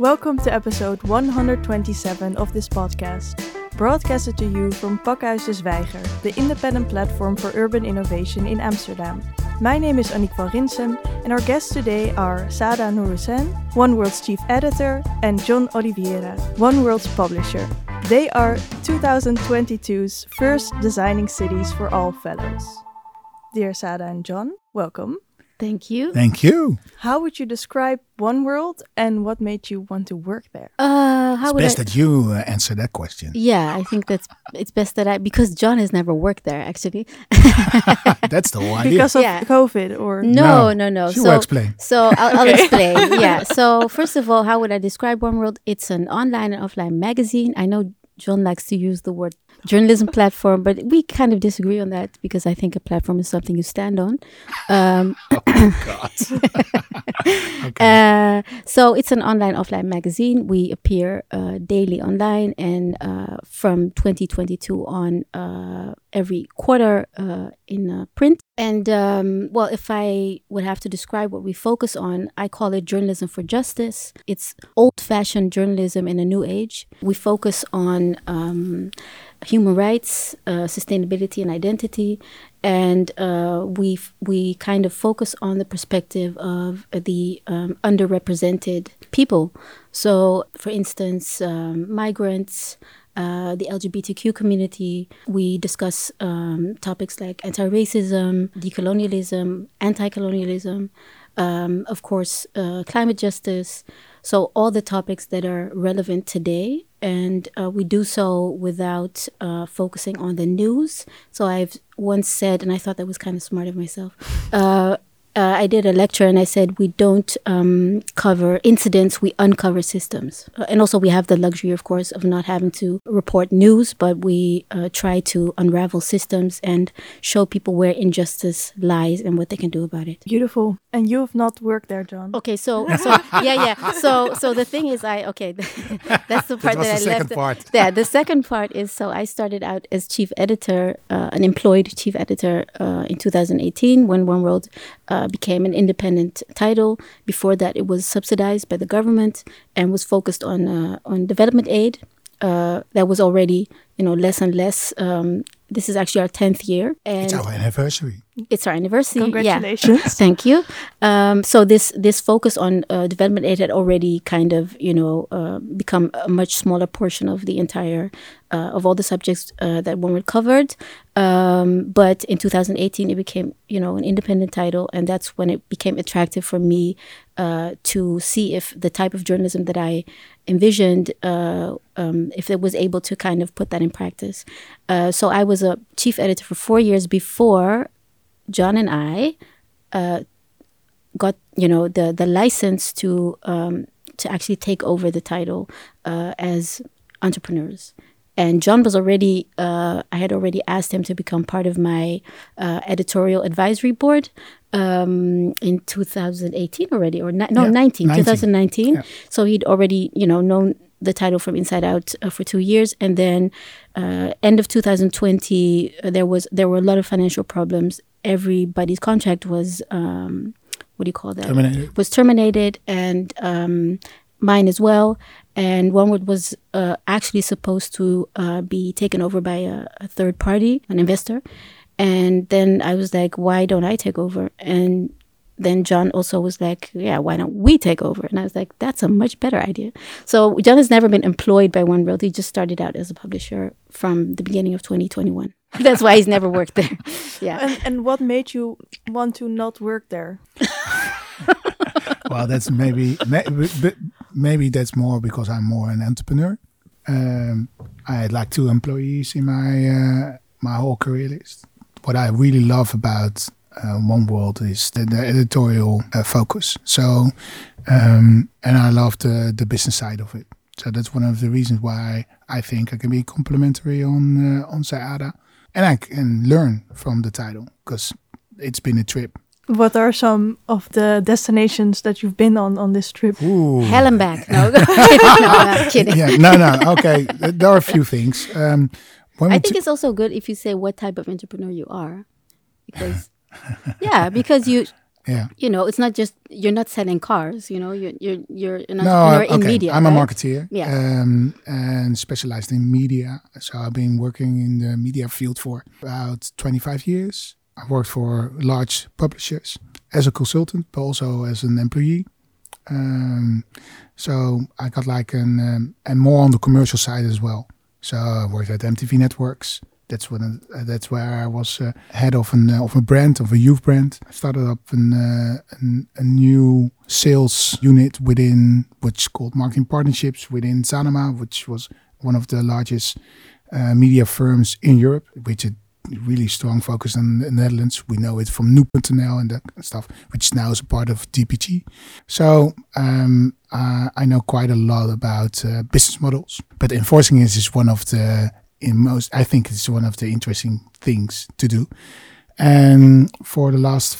Welcome to episode 127 of this podcast, broadcasted to you from Pakhuis de Zwijger, the independent platform for urban innovation in Amsterdam. My name is Annick van Rinsum, and our guests today are Seada Nourhussen, One World's chief editor, and John Olivieira, One World's publisher. They are 2022's first Designing Cities for All fellows. Dear Seada and John, welcome. Thank you. Thank you. How would you describe One World and what made you want to work there? Uh, how It's would best I? that you uh, answer that question. yeah, I think that's it's best that I because John has never worked there actually. That's the one idea. Because of Yeah. COVID or No, no, no. She so will explain. so I'll, I'll explain. Yeah. So first of all, how would I describe One World? It's an online and offline magazine. I know John likes to use the word journalism platform, but we kind of disagree on that because I think a platform is something you stand on. Um, Uh, so it's an online offline magazine. We appear uh, daily online, and uh, from 2022 on, uh, every quarter uh, in uh, print. And um, well, if I would have to describe what we focus on, I call it journalism for justice. It's old-fashioned journalism in a new age. We focus on um, human rights, uh, sustainability, and identity, and uh, we we kind of focus on the perspective of the um, underrepresented people. So, for instance, um, migrants, uh, the LGBTQ community. We discuss um, topics like anti-racism, decolonialism, anti-colonialism, um, of course, uh, climate justice. So all the topics that are relevant today, and uh, we do so without uh, focusing on the news. So I've once said, and I thought that was kind of smart of myself. Uh, uh, I did a lecture and I said we don't um, cover incidents, we uncover systems. Uh, and also, we have the luxury, of course, of not having to report news, but we uh, try to unravel systems and show people where injustice lies and what they can do about it. Beautiful. And you have not worked there, John. Okay, so so yeah, yeah. So so the thing is, I okay, that's the part was that the I second left. part. Yeah, the second part is so I started out as chief editor, uh, an employed chief editor uh, in 2018 when One World uh, became an independent title. Before that, it was subsidized by the government and was focused on uh, on development aid. Uh, that was already you know less and less. Um, this is actually our tenth year, and It's our anniversary. it's our anniversary. Yeah. Congratulations. Thank you. Um, so this this focus on uh, development aid had already kind of you know uh, become a much smaller portion of the entire uh, of all the subjects uh, that one covered. Um, but in 2018, it became you know an independent title, and that's when it became attractive for me uh, to see if the type of journalism that I envisioned, uh, um, if it was able to kind of put that in practice. Uh, so I was a chief editor for four years before John and I uh, got you know the the license to um, to actually take over the title uh, as entrepreneurs. And John was already uh, I had already asked him to become part of my uh, editorial advisory board um, in 2018 already or ni- no Yeah, 19, 19. 2019. Yeah. So he'd already you know known the title from inside out uh, for two years and then uh, end of 2020 uh, there was there were a lot of financial problems. Everybody's contract was um, what do you call that? Terminated. was terminated and um, mine as well. And One World was uh, actually supposed to uh, be taken over by a, a third party an investor. And then I was like why don't I take over? And then John also was like, yeah, why don't we take over? And I was like, that's a much better idea. So John has never been employed by One World. He just started out as a publisher from the beginning of 2021. That's why he's never worked there. Yeah. And, and what made you want to not work there? well, that's maybe maybe, maybe that's more because I'm more an entrepreneur. Um, I had like two employees in my uh, my whole career list. What I really love about uh, One World is the, the editorial uh, focus. So, um, and I love the the business side of it. So that's one of the reasons why I think I can be complimentary on uh, on Seada, and I can learn from the title because it's been a trip. What are some of the destinations that you've been on on this trip? Ooh. Hell and back. No, no I'm kidding. yeah, no, no. Okay, there are a few things. Um, when I think t- it's also good if you say what type of entrepreneur you are. Because, yeah, because you, Yeah. You know, it's not just you're not selling cars. You know, you're you're you're an No, entrepreneur in okay. media. I'm a right? marketeer. Yeah. Um, and specialized in media. So I've been working in the media field for about 25 years. I worked for large publishers as a consultant, but also as an employee. Um, so I got like an um, and more on the commercial side as well. So I worked at MTV Networks. That's when uh, that's where I was uh, head of an uh, of a brand of a youth brand. I started up an, uh, an a new sales unit within which called marketing partnerships within Sanoma, which was one of the largest uh, media firms in Europe, which had really strong focus on the Netherlands. We know it from Nu.nl and that stuff, which now is a part of DPG. So um, uh, I know quite a lot about business models, but enforcing it is one of the in most. I think it's one of the interesting things to do. And for the last,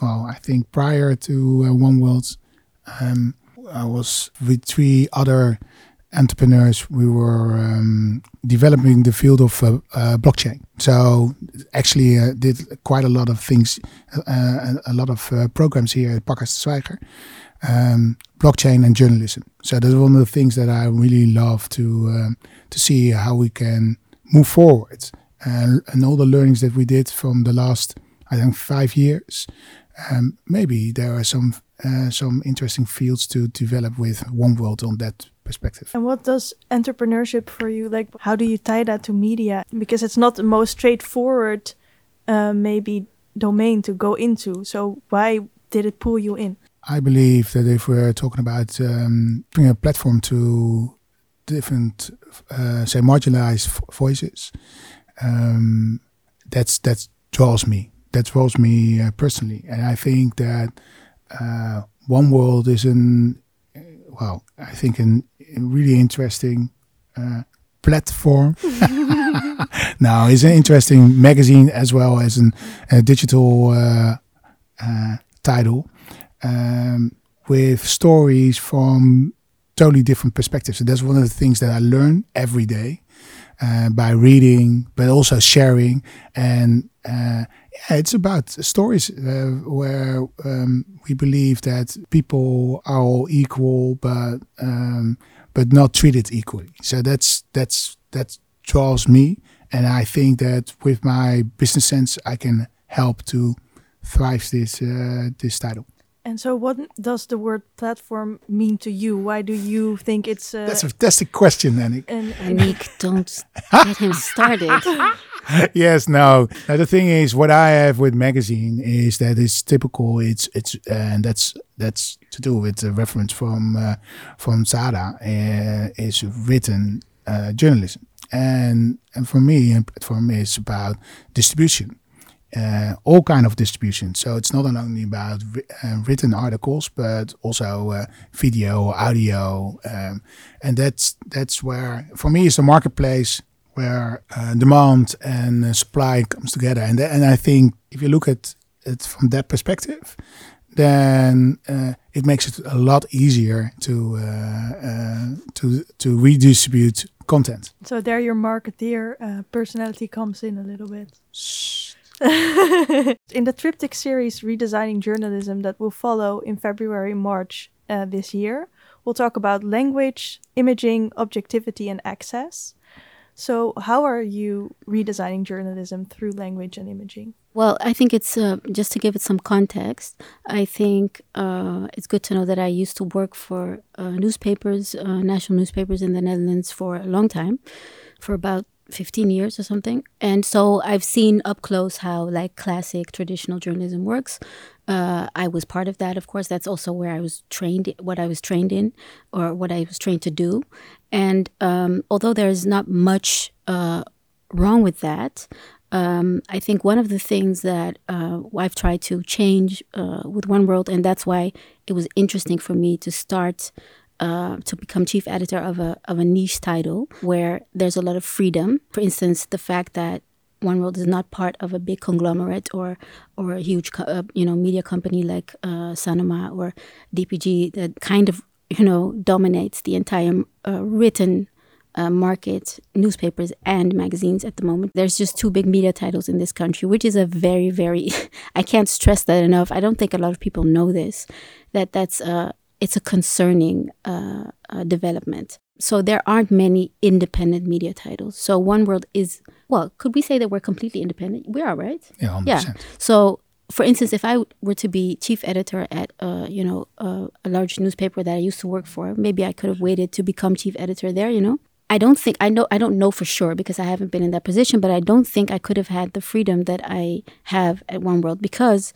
well, I think prior to uh, One World, um, I was with three other entrepreneurs. We were um, developing the field of uh, uh, blockchain. So actually, uh, did quite a lot of things, uh, a, lot of uh, programs here at Pakhuis Zwijger, um, blockchain and journalism. So that's one of the things that I really love to um, to see how we can move forward. And, and all the learnings that we did from the last, I think, five years. Um, maybe there are some uh, some interesting fields to develop with One World on that perspective. And what does entrepreneurship for you like? How do you tie that to media? Because it's not the most straightforward, uh, maybe domain to go into. So why did it pull you in? I believe that if we're talking about um, bringing a platform to different, uh, say, marginalized voices, um, that's that draws me. That draws me uh, personally, and I think that uh, One World is an well, I think an, a really interesting uh, platform. now, it's an interesting magazine as well as an, a digital uh, uh, title um, with stories from totally different perspectives. So that's one of the things that I learn every day uh, by reading, but also sharing. And uh, yeah, it's about stories uh, where um, we believe that people are all equal, but um, but not treated equally. So that's that's that draws me, and I think that with my business sense, I can help to thrive this uh, this title. And so, what does the word platform mean to you? Why do you think it's uh, That's a fantastic question, Annick. an, Annick, don't get him started. yes, no. Now the thing is, what I have with magazine is that it's typical. It's it's and that's that's to do with the reference from uh, from Seada. Uh, is written uh, journalism, and and for me, and for me, it's about distribution. Uh, all kind of distribution. So it's not only about uh, written articles, but also uh, video, audio, um, and that's that's where for me it's a marketplace where uh, demand and uh, supply comes together. And and I think if you look at it from that perspective, then uh, it makes it a lot easier to uh, uh, to to redistribute content. so there your marketeer uh, personality comes in a little bit. in the triptych series redesigning journalism that will follow in February March uh, this year, we'll talk about language, imaging, objectivity, and access. So, how are you redesigning journalism through language and imaging? Well, I think it's uh, just to give it some context. I think uh, it's good to know that I used to work for uh, newspapers, uh, national newspapers in the Netherlands for a long time, for about 15 years or something. And so I've seen up close how like classic traditional journalism works. Uh, I was part of that, of course. That's also where I was trained, what I was trained in, or what I was trained to do. And um, although there's not much uh, wrong with that, um, I think one of the things that uh, I've tried to change uh, with One World, and that's why it was interesting for me to start uh, to become chief editor of a of a niche title where there's a lot of freedom. For instance, the fact that One World is not part of a big conglomerate or or a huge co- uh, you know media company like uh, Sanoma or DPG that kind of you know dominates the entire uh, written uh, market newspapers and magazines at the moment. There's just two big media titles in this country, which is a very, very, I can't stress that enough. I don't think a lot of people know this, that that's a, it's a concerning uh, uh, development. So there aren't many independent media titles. So One World is, well, could we say that we're completely independent? We are, right? Yeah, 100%. Yeah. So for instance, if I were to be chief editor at, uh, you know, uh, a large newspaper that I used to work for, maybe I could have waited to become chief editor there. You know, I don't think I know. I don't know for sure because I haven't been in that position. But I don't think I could have had the freedom that I have at One World because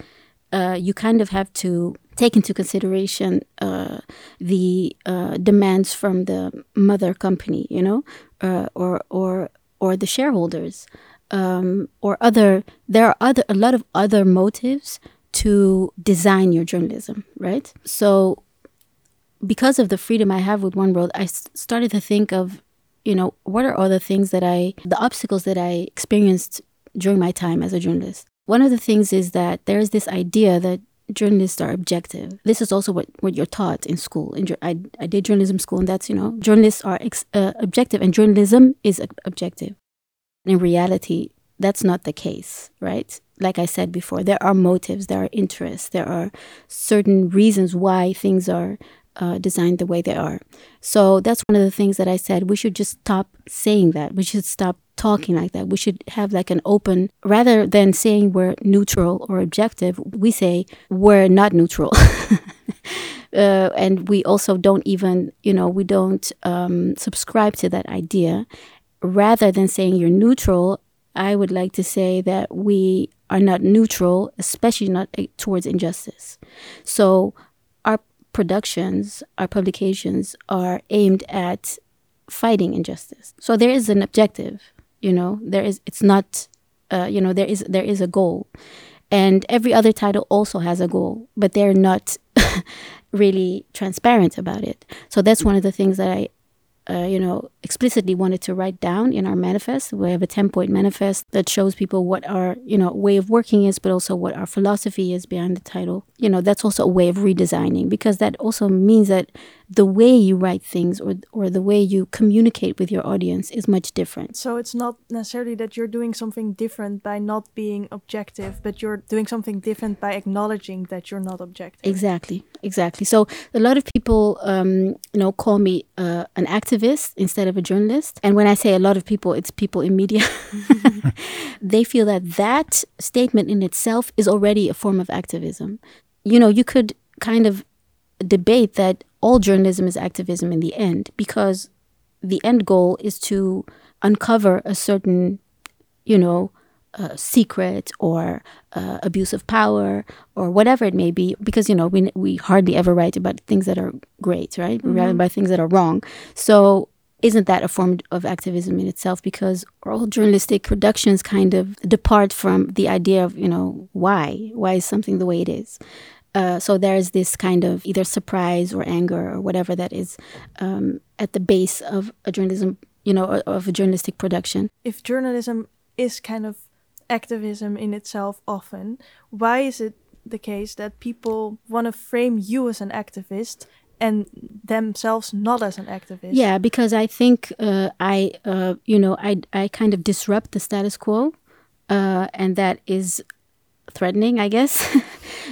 uh, you kind of have to take into consideration uh, the uh, demands from the mother company, you know, uh, or or or the shareholders um, or other there are other a lot of other motives to design your journalism right? So because of the freedom i have with one world I started to think of you know what are all the things that i the obstacles that i experienced during my time as a journalist? One of the things is that there's this idea that journalists are objective. This is also what, what you're taught in school. In, I, I did journalism school, and that's, you know, journalists are ex, uh, objective, and journalism is objective in reality, that's not the case, right? Like I said before, there are motives, there are interests, there are certain reasons why things are uh, designed the way they are. So that's one of the things that I said. We should just stop saying that. We should stop talking like that. We should have like an open, rather than saying we're neutral or objective, we say we're not neutral. uh, and we also don't even, you know, we don't um, subscribe to that idea rather than saying you're neutral, I would like to say that we are not neutral, especially not eh, towards injustice. So productions, our publications are aimed at fighting injustice. So there is an objective, you know, there is it's not uh, you know, there is there is a goal. And every other title also has a goal, but they're not really transparent about it. So that's one of the things that I uh, you know, explicitly wanted to write down in our manifest. We have a 10 point manifest that shows people what our, you know, way of working is, but also what our philosophy is behind the title. You know, that's also a way of redesigning because that also means that the way you write things or or the way you communicate with your audience is much different. So it's not necessarily that you're doing something different by not being objective, but you're doing something different by acknowledging that you're not objective. Exactly, exactly. So a lot of people, um, you know, call me uh, an activist instead of a journalist. And when I say a lot of people, it's people in media. they feel that that statement in itself is already a form of activism. You know, you could kind of debate that all journalism is activism in the end because the end goal is to uncover a certain, you know, uh, secret or uh, abuse of power or whatever it may be because you know we we hardly ever write about things that are great right? Mm-hmm. we write about things that are wrong. So isn't that a form of activism in itself? Because all journalistic productions kind of depart from the idea of you know why? Why is something the way it is uh, so there's this kind of either surprise or anger or whatever that is um, at the base of a journalism, you know, of a journalistic production. If journalism is kind of activism in itself often, why is it the case that people want to frame you as an activist and themselves not as an activist? Yeah, because I think uh, I, uh, you know, I, I kind of disrupt the status quo. Uh, and that is threatening, I guess,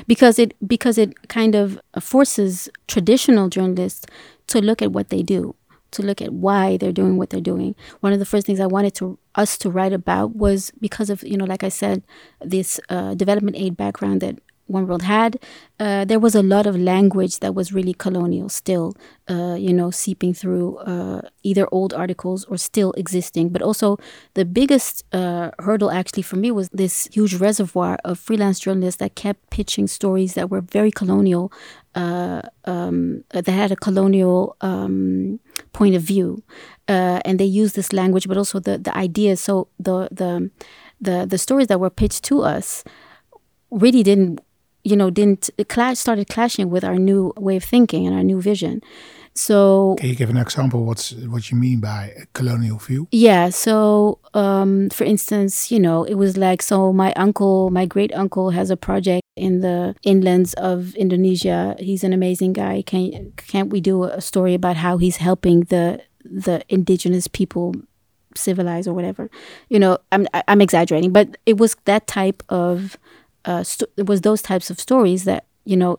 because it because it kind of forces traditional journalists to look at what they do, to look at why they're doing what they're doing. One of the first things I wanted to us to write about was because of you know, like I said, this uh, development aid background that one World had, uh, there was a lot of language that was really colonial still, uh, you know, seeping through uh, either old articles or still existing. But also, the biggest uh, hurdle actually for me was this huge reservoir of freelance journalists that kept pitching stories that were very colonial, uh, um, that had a colonial um, point of view. Uh, and they used this language, but also the, the ideas. So the, the, the, the stories that were pitched to us really didn't you know, didn't clash started clashing with our new way of thinking and our new vision. So, can you give an example? What's what you mean by a colonial view? Yeah. So, um, for instance, you know, it was like so. My uncle, my great uncle, has a project in the inlands of Indonesia. He's an amazing guy. Can can't we do a story about how he's helping the the indigenous people civilize or whatever. You know, I'm I'm exaggerating, but it was that type of uh, sto- it was those types of stories that you know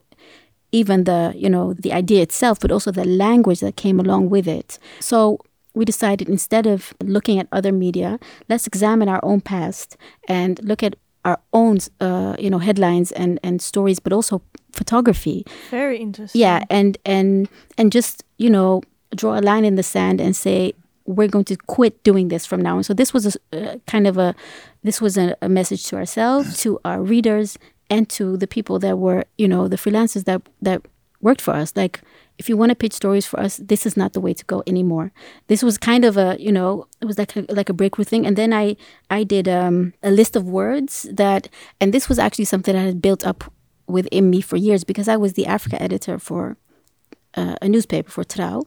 even the you know the idea itself but also the language that came along with it. So we decided instead of looking at other media let's examine our own past and look at our own uh, you know headlines and and stories but also photography. Very interesting. Yeah and and and just you know draw a line in the sand and say we're going to quit doing this from now on so this was a uh, kind of a this was a, a message to ourselves to our readers and to the people that were, you know, the freelancers that that worked for us. Like, if you want to pitch stories for us, this is not the way to go anymore. This was kind of a, you know, it was like a, like a breakthrough thing. And then I I did um, a list of words that, and this was actually something that had built up within me for years because I was the Africa editor for uh, a newspaper for Trouw,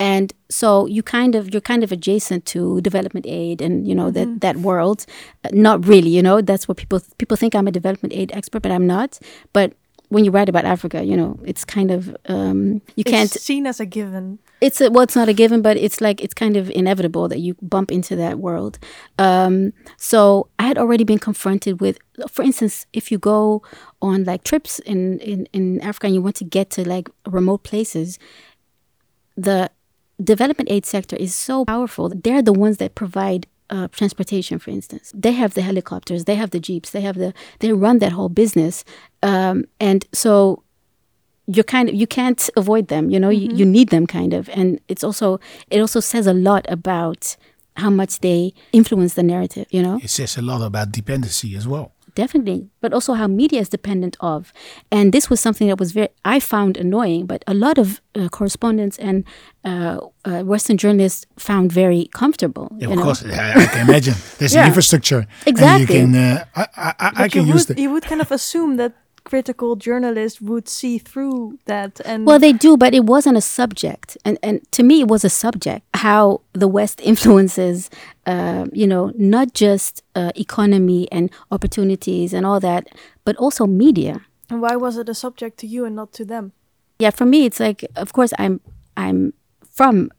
and so you kind of you're kind of adjacent to development aid and you know mm-hmm. that that world. Uh, not really you know that's what people people think i'm a development aid expert but i'm not. But when you write about africa you know it's kind of um, you it's can't seen as a given. It's a, well it's not a given but it's like it's kind of inevitable that you bump into that world. Um, so i had already been confronted with for instance if you go on like trips in, in in africa and you want to get to like remote places the development aid sector is so powerful. They're the ones that provide uh, transportation, for instance. They have the helicopters, they have the jeeps, they have the they run that whole business, um, and so you're kind of you can't avoid them. You know, mm-hmm. you, you need them kind of, and it's also it also says a lot about how much they influence the narrative. You know, it says a lot about dependency as well definitely but also how media is dependent of. And this was something that was very i found annoying but a lot of uh, correspondents and uh, uh, western journalists found very comfortable yeah, of know? course. I, I, can imagine. There's yeah. infrastructure exactly and you can uh, i, I, I can use would, you would kind of assume that critical journalists would see through that and well they do but it wasn't a subject. And and to me it was a subject how the west influences uh, you know not just uh, economy and opportunities and all that but also media. And why was it a subject to you and not to them? Yeah for me it's like of course i'm i'm from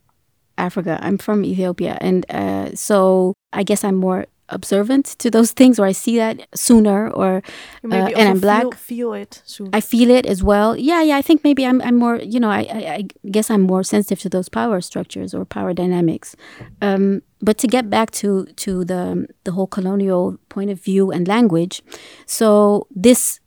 africa. I'm from ethiopia. And uh, so i guess i'm more observant to those things or I see that sooner or uh, and I'm black. feel, feel it soon. I feel it as well. Yeah yeah I think maybe I'm, I'm more you know I, I, I guess I'm more sensitive to those power structures or power dynamics. Um, but to get back to to the the whole colonial point of view and language so this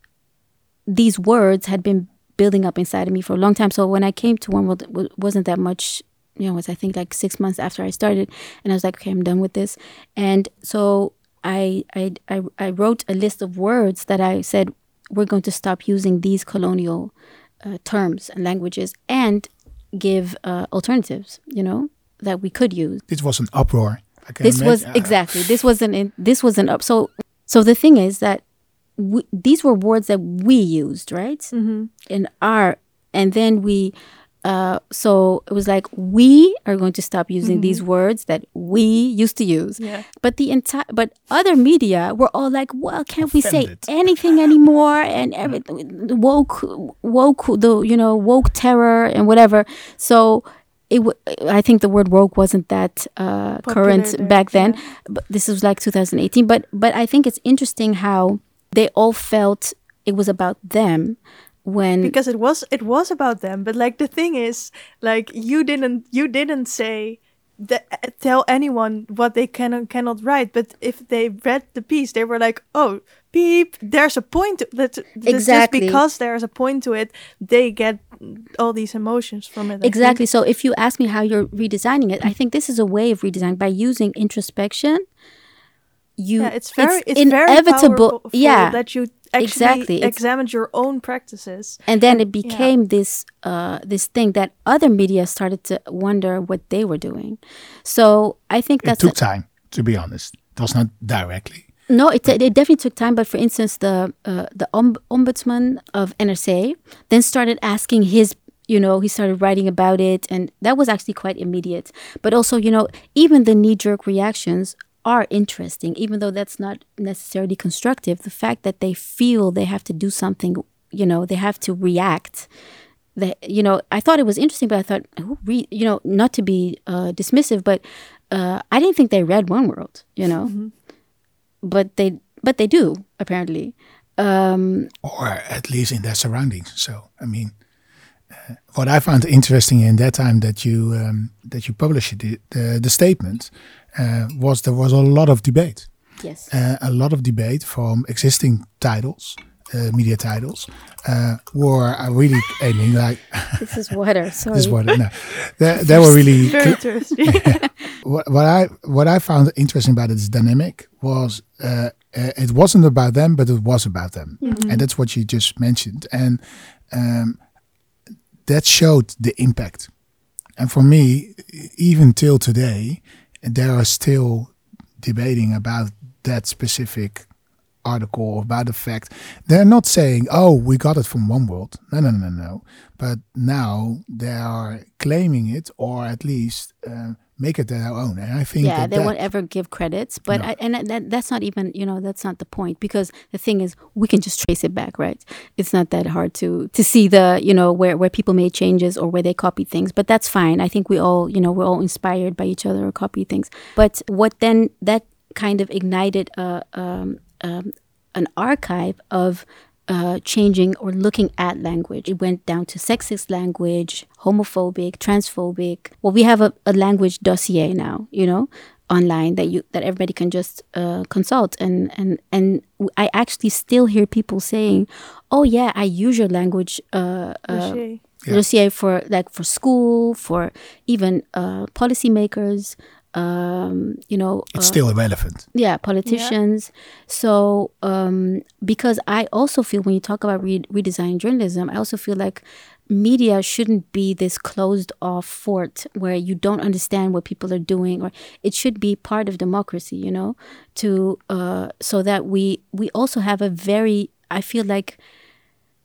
these words had been building up inside of me for a long time. So when I came to One World it wasn't that much you know, it was I think like six months after I started, and I was like, okay, I'm done with this. And so I I I, I wrote a list of words that I said we're going to stop using these colonial uh, terms and languages and give uh, alternatives. You know that we could use. This was an uproar. This was exactly this was an this was an up. So so the thing is that we, these were words that we used right mm-hmm. in our and then we uh, so it was like we are going to stop using mm-hmm. these words that we used to use. Yeah. But the entire, but other media were all like, well, can't Offended. we say anything anymore? And everything woke, woke, the you know woke terror and whatever. So it w- I think the word woke wasn't that uh, current there, back then. Yeah. But this was like 2018. But but I think it's interesting how they all felt it was about them when because it was it was about them but like the thing is like you didn't you didn't say that tell anyone what they can and cannot write but if they read the piece they were like oh beep there's a point to, that exactly just because there's a point to it they get all these emotions from it I exactly think. so if you ask me how you're redesigning it i think this is a way of redesign by using introspection you yeah, it's very it's, it's inevitable. very yeah that you exactly. Examined your own practices. And then it became yeah. this uh, this thing that other media started to wonder what they were doing. So i think that took time to be honest. It was not directly. No it, it definitely took time but for instance the uh, the ombudsman of nrc then started asking his you know he started writing about it and that was actually quite immediate. But also you know even the knee-jerk reactions are interesting, even though that's not necessarily constructive. The fact that they feel they have to do something, you know, they have to react that you know I thought it was interesting, but I thought who read you know not to be uh, dismissive, but uh, I didn't think they read One World, you know, Mm-hmm. but they but they do apparently. Um, or at least in their surroundings. So, I mean, what I found interesting in that time that you um, that you published the the, the statement uh, was there was a lot of debate, yes, uh, a lot of debate from existing titles, uh, media titles, uh, were uh, really aiming like this is water. Sorry. this one. No, they, they were really Very interesting. what, what I what I found interesting about its dynamic was uh, uh, it wasn't about them, but it was about them, and that's what you just mentioned, and um, that showed the impact. And for me, even till today, there are still debating about that specific article about the fact they're not saying, "Oh, we got it from One World." No, no, no, no. But now they are claiming it, or at least uh, make it their own. And I think yeah, that they that, won't ever give credits, but No. I, and that, that's not even you know that's not the point because the thing is we can just trace it back, right? It's not that hard to to see the you know where where people made changes or where they copied things, but that's fine. I think we all you know we're all inspired by each other or copy things. But what then that kind of ignited a um, um, an archive of uh, changing or looking at language. It went down to sexist language, homophobic, transphobic. Well, we have a, a language dossier now, you know, online that you that everybody can just uh, consult. And and and I actually still hear people saying, "Oh yeah, I use your language." Uh, uh, Dossier. Yeah. dossier for like for school, for even uh, policymakers. Um, you know, it's uh, still irrelevant. yeah politicians so um because i also feel when you talk about re- redesigning journalism i also feel like media shouldn't be this closed off fort where you don't understand what people are doing or it should be part of democracy you know to uh so that we we also have a very i feel like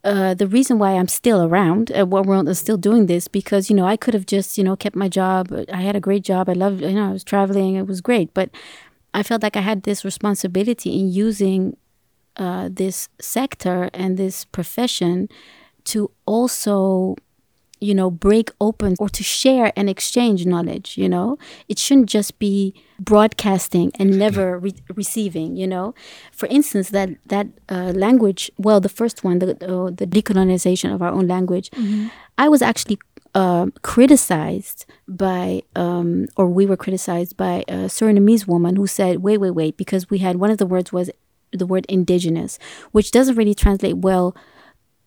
uh, the reason why I'm still around at One World is still doing this because you know I could have just you know kept my job. I had a great job. I loved you know I was traveling. It was great, but I felt like I had this responsibility in using uh, this sector and this profession to also you know break open or to share and exchange knowledge you know? It shouldn't just be broadcasting and never re- receiving you know? For instance that that uh, language well the first one the uh, the decolonization of our own language i was actually um criticized by, um, or we were criticized by a Surinamese woman who said, wait, wait, wait, because we had one of the words was the word indigenous, which doesn't really translate well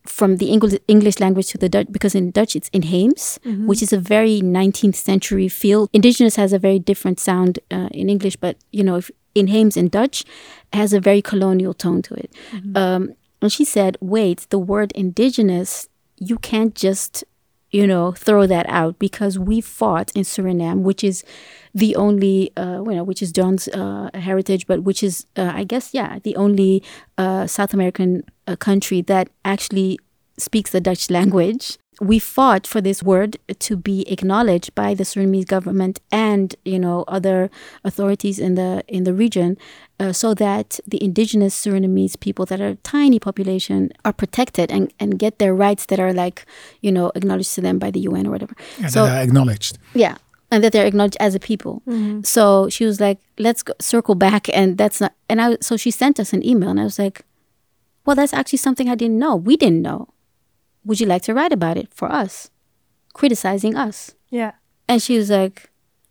from the English English language to the Dutch because in Dutch it's inheems, which is a very 19th century feel. Indigenous has a very different sound uh, in English, but you know, if inheems in Dutch has a very colonial tone to it. Um, and she said, "Wait, the word indigenous, you can't just." You know, throw that out because we fought in Suriname, which is the only, uh, you know, which is John's uh, heritage, but which is, uh, I guess, yeah, the only uh, South American uh, country that actually speaks the Dutch language. We fought for this word to be acknowledged by the Surinamese government and you know other authorities in the in the region, uh, so that the indigenous Surinamese people that are a tiny population are protected and, and get their rights that are like you know acknowledged to them by the UN or whatever. And so that are acknowledged. yeah, and that they're acknowledged as a people. So she was like, "Let's go, circle back," and that's not. And I so she sent us an email, and I was like, "Well, that's actually something I didn't know. We didn't know. Would you like to write about it for us, criticizing us?" Yeah. And she was like,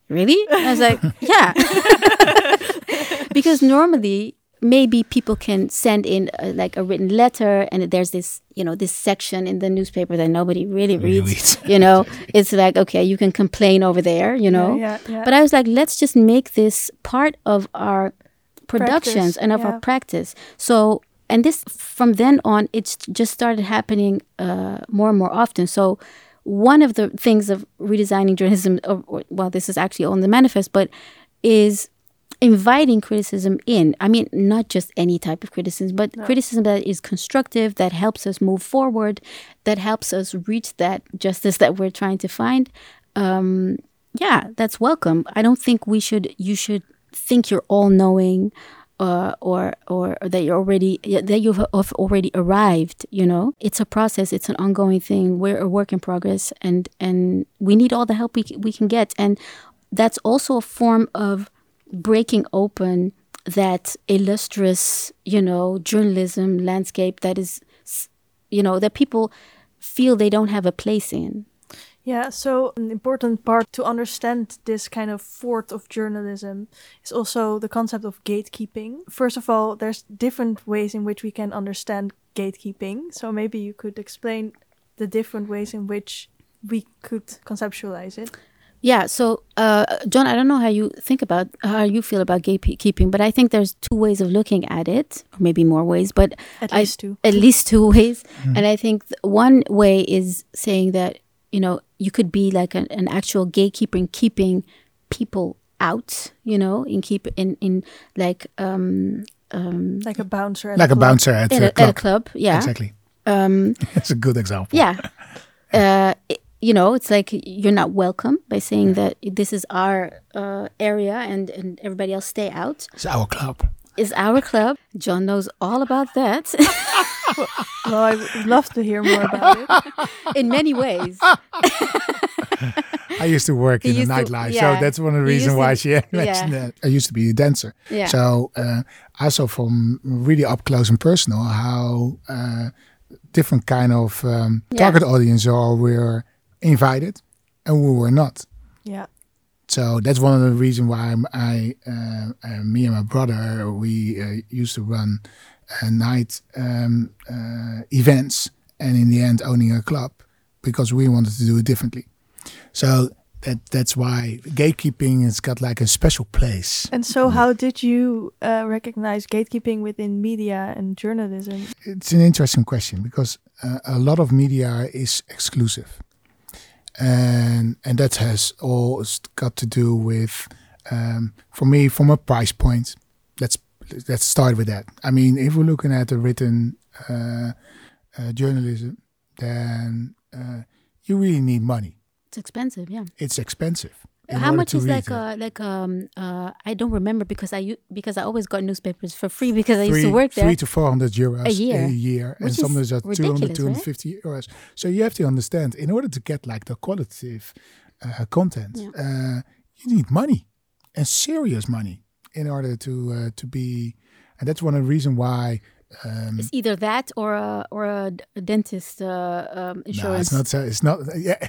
"Really?" I was like, "Yeah," because normally maybe people can send in uh like a written letter, and there's this you know this section in the newspaper that nobody really Really reads. reads. You know, it's like okay, you can complain over there. You know, Yeah, yeah. but I was like, let's just make this part of our productions Practice, and of yeah. our practice. So, and this from then on, it's just started happening uh, more and more often. So, one of the things of redesigning journalism, or, or, well, this is actually on the manifest, but is inviting criticism in. I mean, not just any type of criticism, but criticism that is constructive, that helps us move forward, that helps us reach that justice that we're trying to find. Um, yeah, that's welcome. I don't think we should. You should think you're all knowing, uh, or or that you're already that you've already arrived. You know, it's a process. It's an ongoing thing. We're a work in progress, and and we need all the help we we can get. And that's also a form of breaking open that illustrious, you know, journalism landscape that is, you know, that people feel they don't have a place in. Yeah, so an important part to understand this kind of fort of journalism is also the concept of gatekeeping. First of all, there's different ways in which we can understand gatekeeping. So maybe you could explain the different ways in which we could conceptualize it. Yeah. So, uh, John, I don't know how you think about how you feel about gatekeeping, but I think there's two ways of looking at it, or maybe more ways, but at I, least two. At least two ways. Mm. And I think one way is saying that you know you could be like an, an actual gatekeeper in keeping people out, you know, in keep in in like um um like a bouncer, like a, a bouncer at, at, a, a, club. at a club. Yeah, exactly. Um, That's a good example. Yeah. Uh, it, you know, it's like you're not welcome by saying that this is our uh, area and, and everybody else stay out. It's our club. It's our club. John knows all about that. well, I would love to hear more about it. In many ways. I used to work in the nightlife, yeah. so that's one of the reasons why she mentioned yeah. that. I used to be a dancer, yeah. so uh, I saw from really up close and personal how uh, different kind of um, target audience are were invited and we were not. Yeah. So that's one of the reasons why I, uh, uh, me and my brother, we uh, used to run night um, uh, events and in the end owning a club because we wanted to do it differently. So that that's why gatekeeping has got like a special place. And so, how did you uh, recognize gatekeeping within media and journalism? It's an interesting question because uh, a lot of media is exclusive and and that has all got to do with um, for me from a price point. Let's let's start with that. I mean, if we're looking at the written uh, uh, journalism, then uh, you really need money. It's expensive, yeah. It's expensive. How much is like uh, like um uh I don't remember because I because I always got newspapers for free because I used to work there. Three to four hundred euros a year, a year, and sometimes at 200, 250 right? euros. So you have to understand, in order to get like the qualitative uh, content, yeah. uh, you need money and serious money in order to uh, to be, and that's one of the reasons why. Um, it's either that or a or a, dentist uh, um, insurance. No, it's not. It's not. Yeah.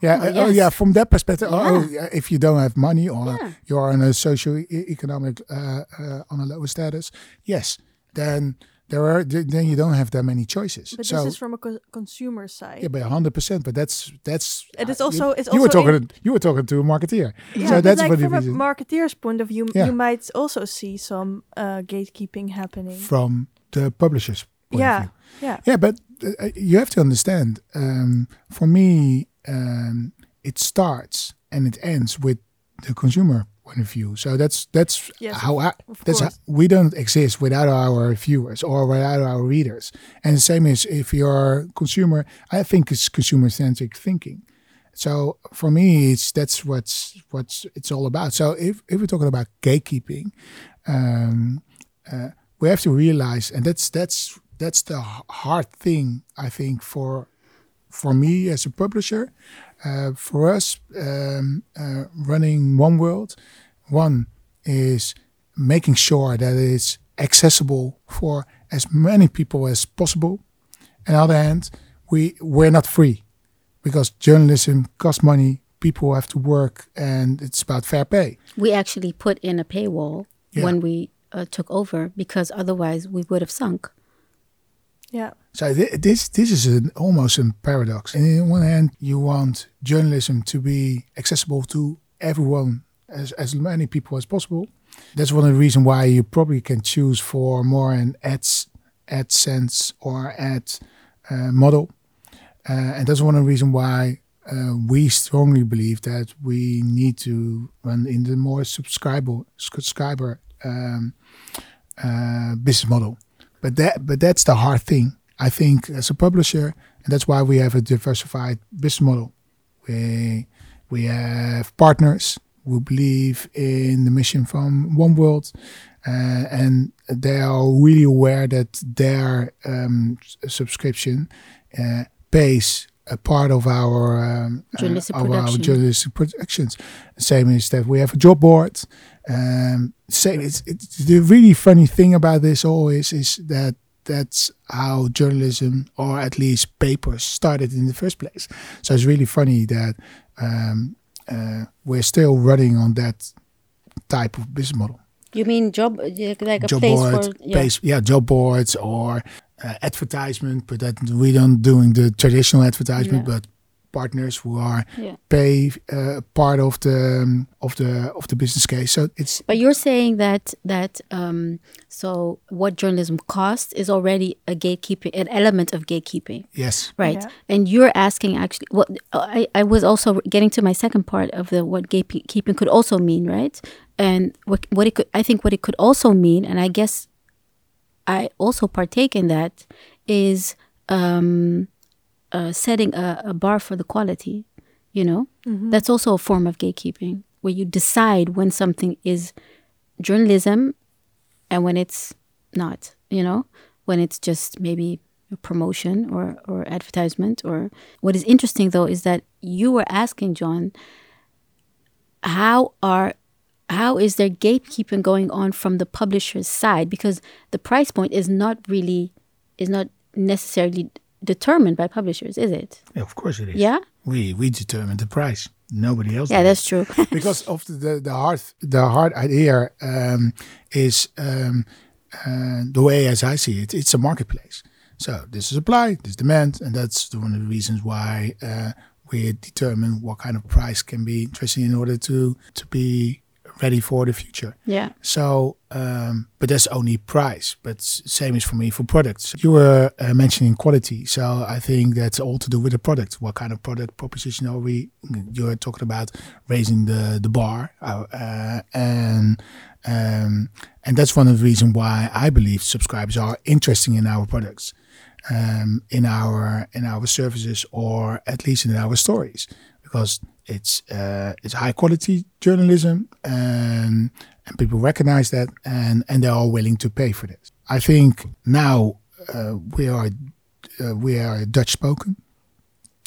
Yeah, oh, yes. oh, yeah. From that perspective, oh, yeah. oh, if you don't have money or yeah. you are in a socio-economic uh, uh, on a lower status, yes, then there are then you don't have that many choices. But so, this is from a co consumer side. Yeah, by hundred percent. But that's that's. And it's also it's you also were talking you were talking to a marketeer. Yeah, so that's like what from a marketeer's point of view, yeah. you might also see some uh, gatekeeping happening from the publisher's point yeah. of view. Yeah, yeah, but uh, you have to understand. Um, for me, um, it starts and it ends with the consumer point of view. So that's that's yes, how I, that's how, we don't exist without our viewers or without our readers. And the same is if you're a consumer. I think it's consumer centric thinking. So for me, it's that's what's what's it's all about. So if if we're talking about gatekeeping, um, uh, we have to realize, and that's that's that's the hard thing I think for for me as a publisher, uh, for us um, uh, running One World, one is making sure that it's accessible for as many people as possible. On the other hand, we we're not free because journalism costs money. People have to work, and it's about fair pay. We actually put in a paywall yeah. when we uh, took over because otherwise we would have sunk. Yeah. So th- this this is an, almost a paradox. And on one hand, you want journalism to be accessible to everyone, as as many people as possible. That's one of the reasons why you probably can choose for more an ads AdSense or ad uh, model, uh, and that's one of the reasons why uh, we strongly believe that we need to run in the more subscriber subscriber um, uh, business model. But that but that's the hard thing. I think as a publisher, and that's why we have a diversified business model. We we have partners who believe in the mission from One World, uh, and they are really aware that their um, subscription uh, pays a part of our um, journalistic, uh, of production. our journalistic productions. Same is that we have a job board. Um, same. It's, it's the really funny thing about this always is that that's how journalism or at least papers started in the first place. So it's really funny that um, uh, we're still running on that type of business model. You mean job like a job place board, for yeah. place, yeah, job boards or uh, advertisement, but that we don't doing the traditional advertisement, Yeah. but partners who are Yeah. pay uh, part of the um, of the of the business case. So it's But you're saying that that um, so what journalism costs is already a gatekeeping, an element of gatekeeping, yes, right? Yeah. And you're asking actually. What I, I was also getting to my second part of the what gatekeeping could also mean, right? And what what it could, I think what it could also mean, and I guess I also partake in that, is um, uh, setting a, a bar for the quality. You know, that's also a form of gatekeeping, where you decide when something is journalism and when it's not. You know, when it's just maybe a promotion or or advertisement. Or what is interesting though is that you were asking John, how are how is there gatekeeping going on from the publisher's side because the price point is not really is not necessarily determined by publishers is it yeah, of course it is. yeah we we determine the price. Nobody else. yeah does. that's true because of the, the the hard the hard idea um, is um, uh, the way as I see it. It's a marketplace. So this is supply, this demand, and that's the, one of the reasons why uh, we determine what kind of price can be interesting in order to to be ready for the future. yeah So, um, but that's only price. But same is for me for products. You were uh, mentioning quality, so I think that's all to do with the product. What kind of product proposition are we? You're talking about raising the the bar, uh, uh, and um, and that's one of the reasons why I believe subscribers are interesting in our products, um, in our in our services, or at least in our stories, because it's uh, it's high quality journalism, and and people recognize that, and and they are all willing to pay for this. I think now uh, we are uh, we are Dutch spoken,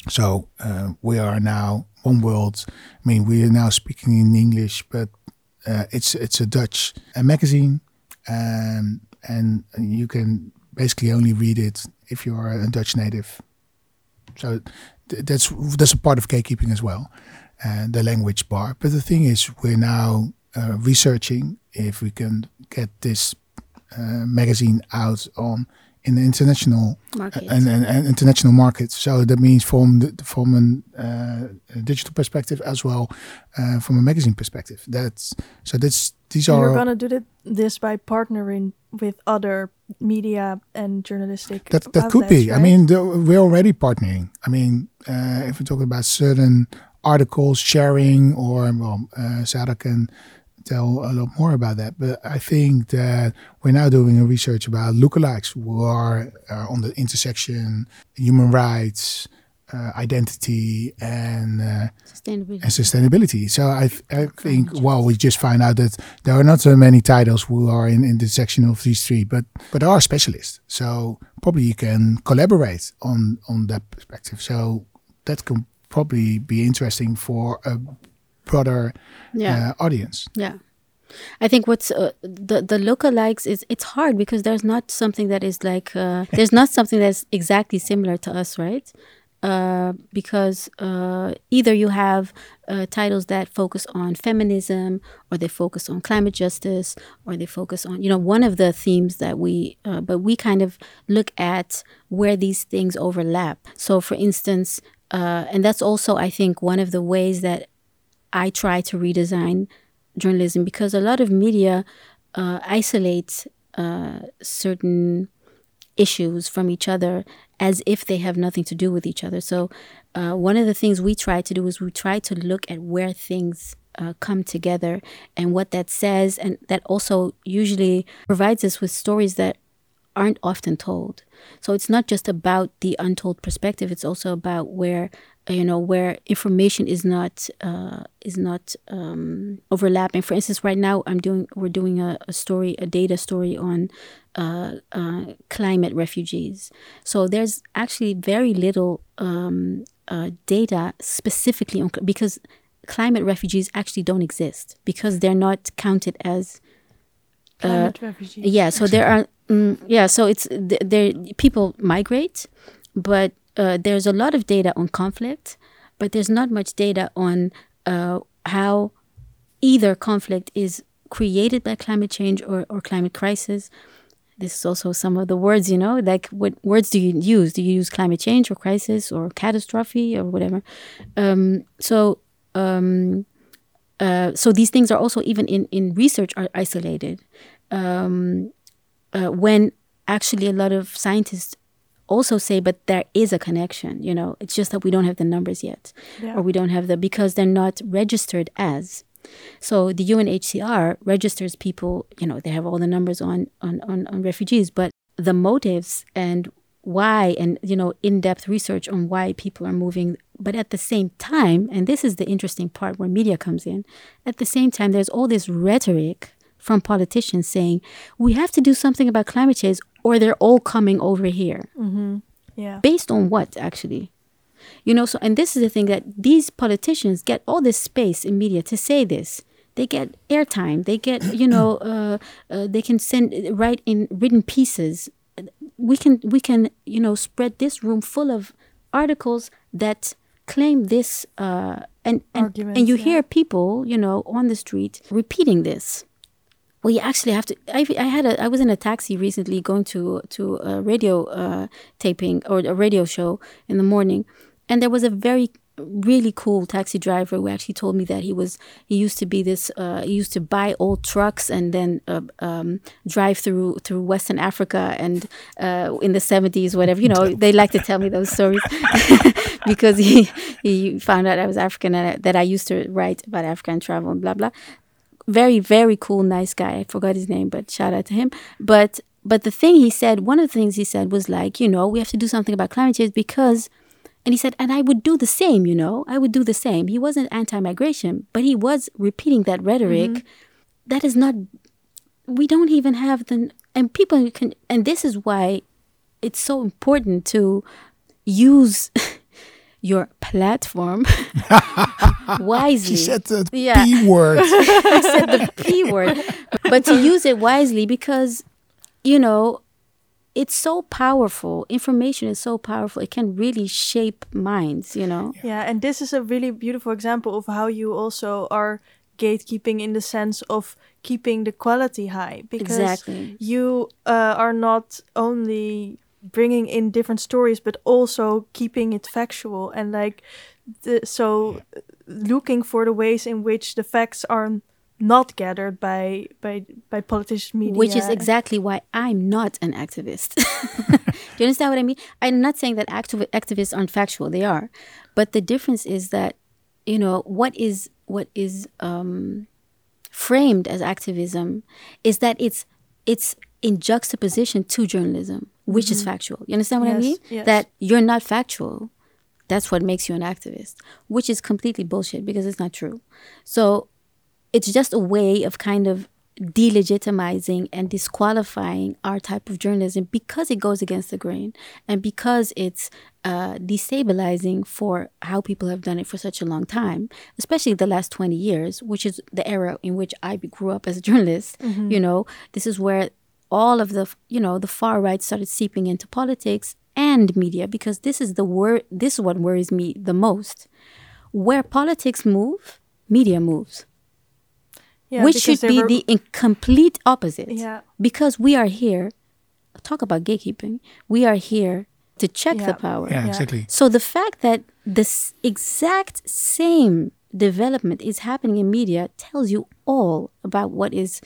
so uh, we are now One World. I mean, we are now speaking in English, but uh, it's it's a Dutch uh, magazine, um, and you can basically only read it if you are a Dutch native. So that's that's a part of gatekeeping as well, uh, the language bar. But the thing is, we're now uh, researching if we can get this uh, magazine out on in the international market and, and, and international markets. So that means from the, from an, uh, a digital perspective as well, uh, from a magazine perspective. That's so. That's these And are You're gonna do thi- this by partnering with other media and journalistic. That that could be. outlets, I mean, the, we're already partnering. I mean, uh, if we're talking about certain articles sharing, or well, uh, Seada can tell a lot more about that. But I think that we're now doing a research about lookalikes who are uh, on the intersection, human rights, uh, identity, and uh, sustainability and sustainability. So I, th- I think, well, we just find out that there are not so many titles who are in, in the section of these three, but but there are specialists. So probably you can collaborate on on that perspective. So that can probably be interesting for a broader yeah uh, audience. Yeah. I think what's uh, the the lookalikes is it's hard because there's not something that is like uh, there's not something that's exactly similar to us, right? Uh, because uh, either you have uh, titles that focus on feminism, or they focus on climate justice, or they focus on you know one of the themes that we. Uh, but we kind of look at where these things overlap. So, for instance, uh, and that's also I think one of the ways that I try to redesign journalism because a lot of media uh, isolate uh, certain issues from each other as if they have nothing to do with each other. So, uh, one of the things we try to do is we try to look at where things uh, come together and what that says, and that also usually provides us with stories that aren't often told. So it's not just about the untold perspective. It's also about where you know where information is not uh, is not um, overlapping. For instance, right now I'm doing we're doing a, a story, a data story on uh, uh, climate refugees. So there's actually very little um, uh, data specifically on because climate refugees actually don't exist because they're not counted as uh, climate refugees. Yeah, so there are mm, yeah, so it's there people migrate, but uh, there's a lot of data on conflict, but there's not much data on uh, how either conflict is created by climate change or, or climate crisis. This is also some of the words, you know, like what words do you use? Do you use climate change or crisis or catastrophe or whatever? Um, so, um, uh, so these things are also even in, in research are isolated. Um, uh, when actually a lot of scientists also say, but there is a connection, you know, it's just that we don't have the numbers yet, yeah. or we don't have the, because they're not registered as. So the UNHCR registers people, you know, they have all the numbers on, on, on, on refugees, but the motives and why and you know in-depth research on why people are moving but at the same time and this is the interesting part where media comes in at the same time there's all this rhetoric from politicians saying we have to do something about climate change or they're all coming over here. Mm-hmm. Yeah. Based on what, actually? You know, so, and this is the thing that these politicians get all this space in media to say this. They get airtime. They get, you know, uh, uh, they can send write in written pieces. We can, we can, you know, spread this room full of articles that claim this, uh, and and, and you yeah. hear people, you know, on the street repeating this well you actually have to I, I had a i was in a taxi recently going to to a radio uh, taping or a radio show in the morning. And there was a very really cool taxi driver who actually told me that he was he used to be this uh, he used to buy old trucks and then uh, um, drive through through Western Africa and uh, in the 70s whatever you know they like to tell me those stories because he he found out I was African and that I used to write about Africa and travel and blah blah very very cool nice guy. I forgot his name but shout out to him. But but the thing he said one of the things he said was like you know we have to do something about climate change because and he said and i would do the same you know i would do the same. He wasn't anti-migration but he was repeating that rhetoric mm-hmm. that is not we don't even have the and people can and this is why it's so important to use your platform wisely. She said the yeah. P word. I said the P word. But to use it wisely because, you know, it's so powerful. Information is so powerful. It can really shape minds, you know? Yeah, and this is a really beautiful example of how you also are gatekeeping in the sense of keeping the quality high because exactly. you uh, are not only bringing in different stories but also keeping it factual and like the, so looking for the ways in which the facts are not gathered by by by politicians media. Which is exactly why i'm not an activist. Do you understand what i mean? I'm not saying that activ- activists aren't factual they are. But the difference is that you know what is what is um, framed as activism is that it's it's in juxtaposition to journalism which mm-hmm. is factual. You understand what yes, I mean? Yes. That you're not factual. That's what makes you an activist, which is completely bullshit because it's not true. So it's just a way of kind of delegitimizing and disqualifying our type of journalism because it goes against the grain and because it's uh, destabilizing for how people have done it for such a long time, especially the last 20 years, which is the era in which I grew up as a journalist. Mm-hmm. You know, this is where all of the you know the far right started seeping into politics and media because this is the wor- this is what worries me the most. Where politics move media moves. Yeah, which should be were... the complete opposite. Yeah. because we are here talk about gatekeeping we are here to check yeah. the power. Yeah, exactly. So the fact that this exact same development is happening in media tells you all about what is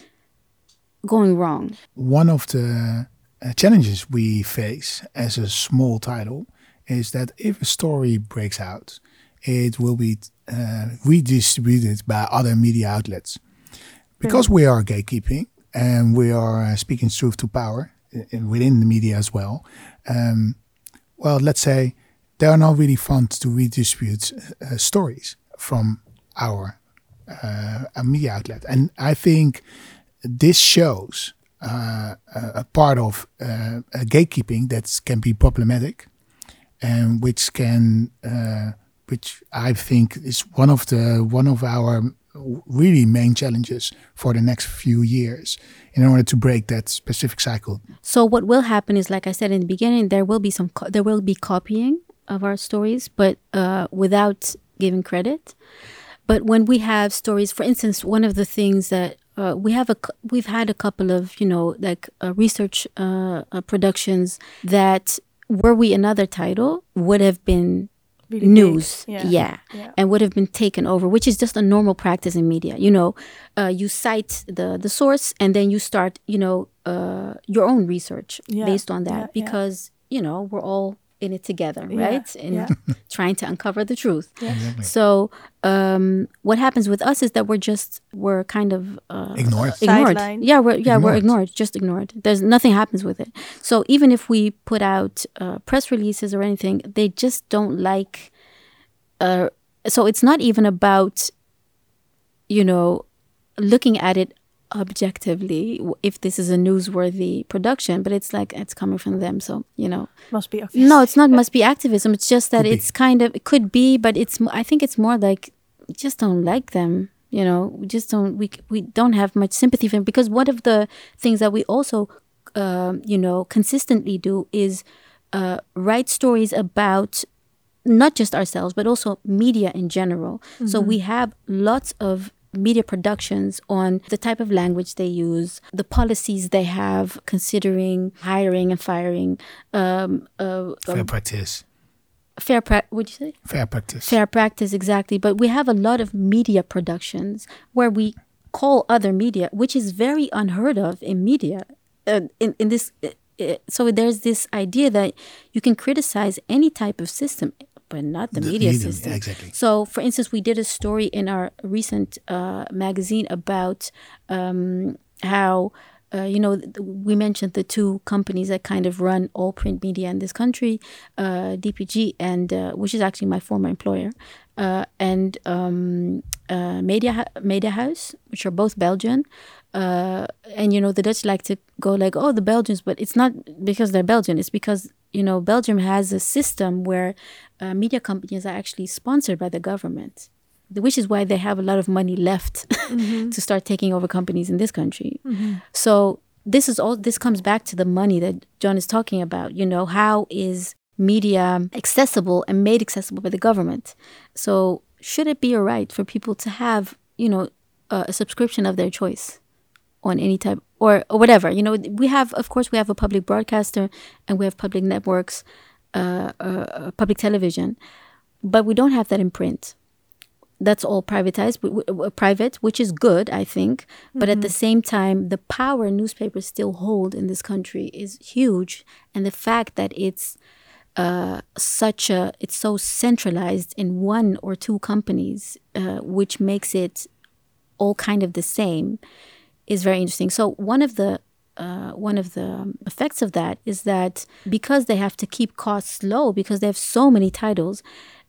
going wrong? One of the uh, challenges we face as a small title is that if a story breaks out, it will be uh, redistributed by other media outlets. Because we are gatekeeping and we are uh, speaking truth to power, within the media as well. Um, well, let's say they are not really funds to redistribute uh, stories from our uh, media outlet, and I think this shows uh, a part of uh, gatekeeping that can be problematic, and which can, uh, which I think is one of the one of our really main challenges for the next few years in order to break that specific cycle. So what will happen is, like I said in the beginning, there will be some there will be copying of our stories, but uh, without giving credit. But when we have stories, for instance, one of the things that uh, we have a we've had a couple of you know like uh, research uh, uh, productions that were we another title would have been really news yeah. Yeah. yeah. and would have been taken over which is just a normal practice in media you know uh, you cite the the source and then you start you know uh, your own research yeah. based on that because you know we're all in it together, yeah. right? And yeah. trying to uncover the truth. Exactly. So um, what happens with us is that we're just we're kind of uh, ignored. Ignored. Yeah, we're yeah ignored. we're ignored. Just ignored. There's nothing happens with it. So even if we put out uh, press releases or anything, they just don't like. Uh, so it's not even about, you know, looking at it objectively if this is a newsworthy production but it's like it's coming from them so you know must be no it's not must be activism it's just that could it's be. kind of it could be but it's i think it's more like just don't like them you know we just don't we we don't have much sympathy for them because one of the things that we also uh, you know consistently do is uh, write stories about not just ourselves but also media in general mm-hmm. so we have lots of media productions on the type of language they use, the policies they have considering hiring and firing. Um, uh, fair um, practice. Fair practice. Would you say? Fair practice. Fair practice, exactly. But we have a lot of media productions where we call other media, which is very unheard of in media. Uh, in in this, uh, uh so there's this idea that you can criticize any type of system but not the, the media, media, system. Exactly. So, for instance, we did a story in our recent uh, magazine about um, how. Uh, you know, we mentioned the two companies that kind of run all print media in this country, uh, DPG, and uh, which is actually my former employer, uh, and um, uh, Media Media House, which are both Belgian. Uh, and you know the Dutch like to go like, oh, the Belgians, but it's not because they're Belgian. It's because you know Belgium has a system where uh, media companies are actually sponsored by the government, which is why they have a lot of money left mm-hmm. to start taking over companies in this country. Mm-hmm. So this is all. This comes back to the money that John is talking about. You know, how is media accessible and made accessible by the government? So should it be a right for people to have you know a subscription of their choice? on any type or, or whatever. You know, we have, of course, we have a public broadcaster and we have public networks, uh, uh, public television, but we don't have that in print. That's all privatized, private, which is good, I think. Mm-hmm. But at the mm-hmm. same time, the power newspapers still hold in this country is huge, and the fact that it's uh, such a it's so centralized in one or two companies, uh, which makes it all kind of the same is very interesting. So one of the uh, one of the effects of that is that because they have to keep costs low because they have so many titles,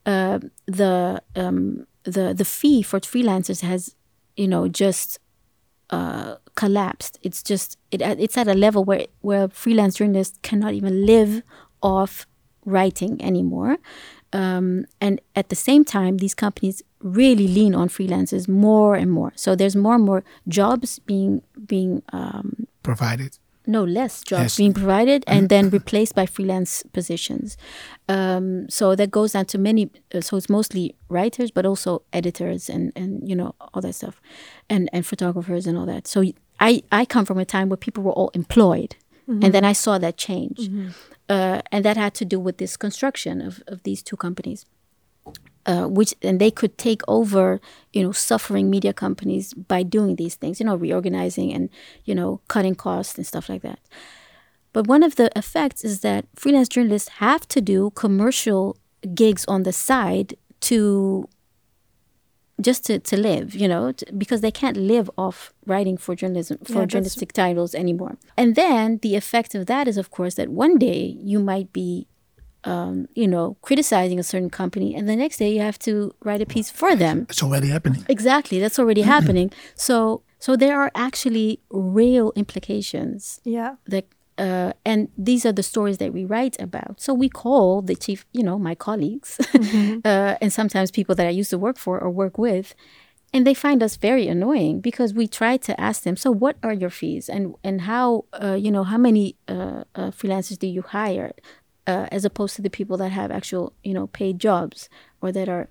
uh, the um, the the fee for freelancers has you know just uh, collapsed. It's just it it's at a level where where freelance journalists cannot even live off writing anymore. Um, and at the same time, these companies really lean on freelancers more and more. So there's more and more jobs being being um, provided. No, less jobs yes. being provided and mm-hmm. then replaced by freelance positions. Um, so that goes down to many. Uh, so it's mostly writers, but also editors and and you know all that stuff, and and photographers and all that. So I I come from a time where people were all employed, mm-hmm. and then I saw that change. Mm-hmm. Uh, and that had to do with this construction of, of these two companies. Uh, which and they could take over, you know, suffering media companies by doing these things, you know, reorganizing and you know cutting costs and stuff like that. But one of the effects is that freelance journalists have to do commercial gigs on the side to just to, to live, you know, t- because they can't live off writing for journalism for Yeah, journalistic titles anymore. And then the effect of that is, of course, that one day you might be, um, you know, criticizing a certain company, and the next day you have to write a piece for them. It's already happening. Exactly, that's already happening. So, so there are actually real implications Yeah. that uh, and these are the stories that we write about. So we call the chief, you know, my colleagues, uh, and sometimes people that I used to work for or work with, and they find us very annoying because we try to ask them, so what are your fees, and and how, uh, you know, how many uh, uh, freelancers do you hire, uh, as opposed to the people that have actual, you know, paid jobs or that are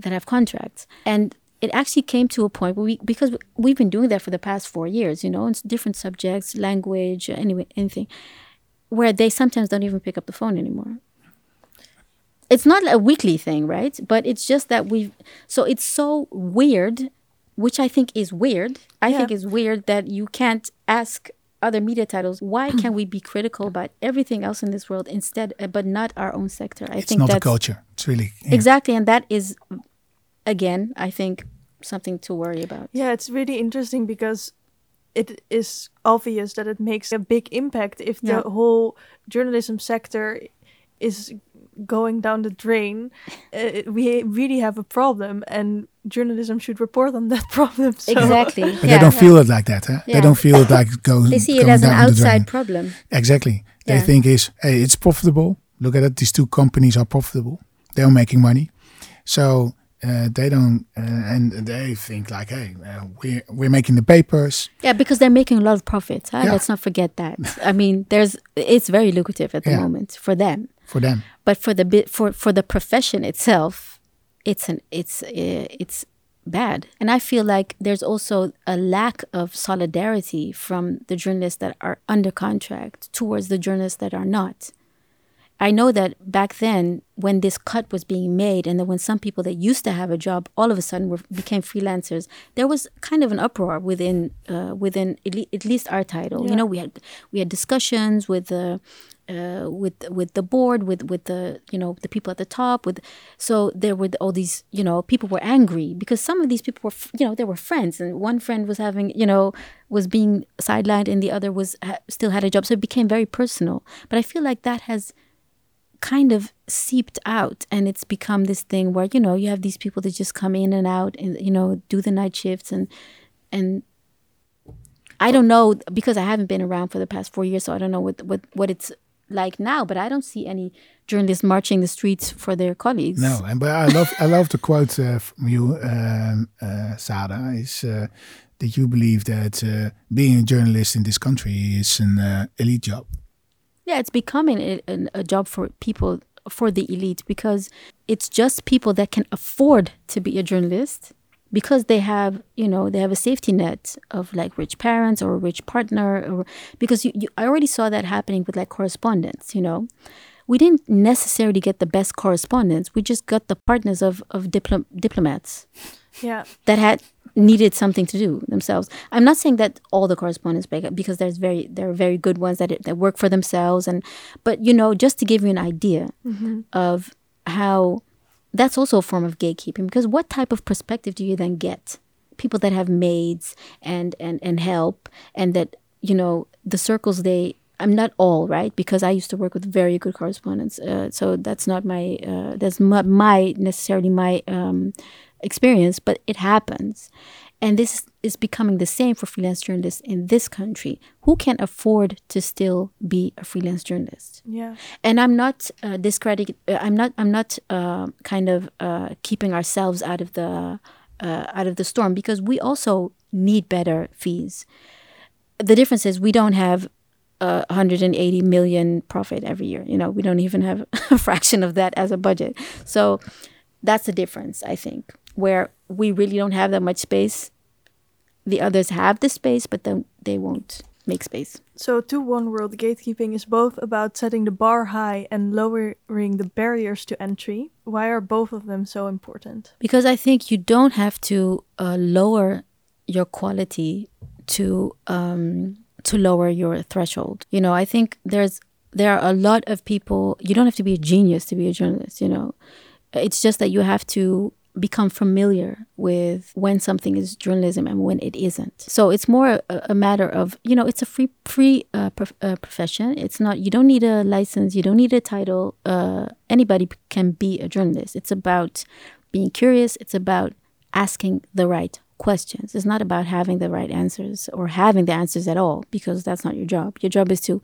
that have contracts, and it actually came to a point where we because we've been doing that for the past four years, you know, in different subjects, language, anyway, anything, where they sometimes don't even pick up the phone anymore. It's not a weekly thing, right? But it's just that we've so it's so weird, which I think is weird. I Yeah. think is weird that you can't ask other media titles why can we be critical about everything else in this world instead, uh, but not our own sector. I It's think not a that's culture. It's really yeah. exactly, and that is again, I think something to worry about. Yeah, it's really interesting because it is obvious that it makes a big impact if the Yeah. whole journalism sector is going down the drain. Uh, we really have a problem, and journalism should report on that problem. So. Exactly. But they don't feel it like that. Huh? Yeah. They don't feel it like it goes. They see it as an outside problem. Exactly. They think is hey, it's profitable. Look at it. These two companies are profitable. They're making money. So uh, they don't, uh, and they think like, hey, uh, we're we're making the papers. Yeah, because they're making a lot of profits. Huh? Yeah. Let's not forget that. I mean, there's it's very lucrative at the Yeah. moment for them, For them, but for the bit for for the profession itself, it's an it's uh, it's bad. And I feel like there's also a lack of solidarity from the journalists that are under contract towards the journalists that are not. I know that back then, when this cut was being made, and then when some people that used to have a job all of a sudden were, became freelancers, there was kind of an uproar within uh, within at le- at least our title. Yeah. You know, we had we had discussions with the uh, with with the board, with with the you know the people at the top. With so there were all these you know people were angry because some of these people were you know they were friends, and one friend was having you know was being sidelined, and the other was ha- still had a job. So it became very personal. But I feel like that has kind of seeped out and it's become this thing where you know you have these people that just come in and out and you know do the night shifts and and I don't know because I haven't been around for the past four years so I don't know what what, what it's like now but I don't see any journalists marching the streets for their colleagues no. And but I love I love the quote uh, from you, um, uh, Seada, is uh, that you believe that uh, being a journalist in this country is an uh, elite job. Yeah, it's becoming a, a, job for people, for the elite, because it's just people that can afford to be a journalist because they have, you know, they have a safety net of like rich parents or a rich partner. Or because you, you, I already saw that happening with like correspondence. You know, we didn't necessarily get the best correspondents. We just got the partners of of diplom- diplomats Yeah. that had needed something to do themselves. I'm not saying that all the correspondents break up because there's very there are very good ones that that work for themselves and but you know just to give you an idea of how that's also a form of gatekeeping because what type of perspective do you then get? People that have maids and and and help and that you know the circles they I'm not all right because I used to work with very good correspondents. Uh, so that's not my uh, that's my, my necessarily my um, experience, but it happens, and this is becoming the same for freelance journalists in this country who can afford to still be a freelance journalist. Yeah. And I'm not uh, discrediting. Uh, I'm not. I'm not uh, kind of uh, keeping ourselves out of the uh, out of the storm because we also need better fees. The difference is we don't have uh, 180 million profit every year. You know, we don't even have a fraction of that as a budget. So that's the difference, I think, where we really don't have that much space. The others have the space, but then they won't make space. So, to One World, gatekeeping is both about setting the bar high and lowering the barriers to entry. Why are both of them so important? Because I think you don't have to uh, lower your quality to um, to lower your threshold. You know, I think there's there are a lot of people. You don't have to be a genius to be a journalist. You know, it's just that you have to become familiar with when something is journalism and when it isn't. So it's more a, a matter of you know it's a free free uh, prof- uh, profession. It's not you don't need a license, you don't need a title. Uh, anybody can be a journalist. It's about being curious. It's about asking the right questions. It's not about having the right answers or having the answers at all because that's not your job. Your job is to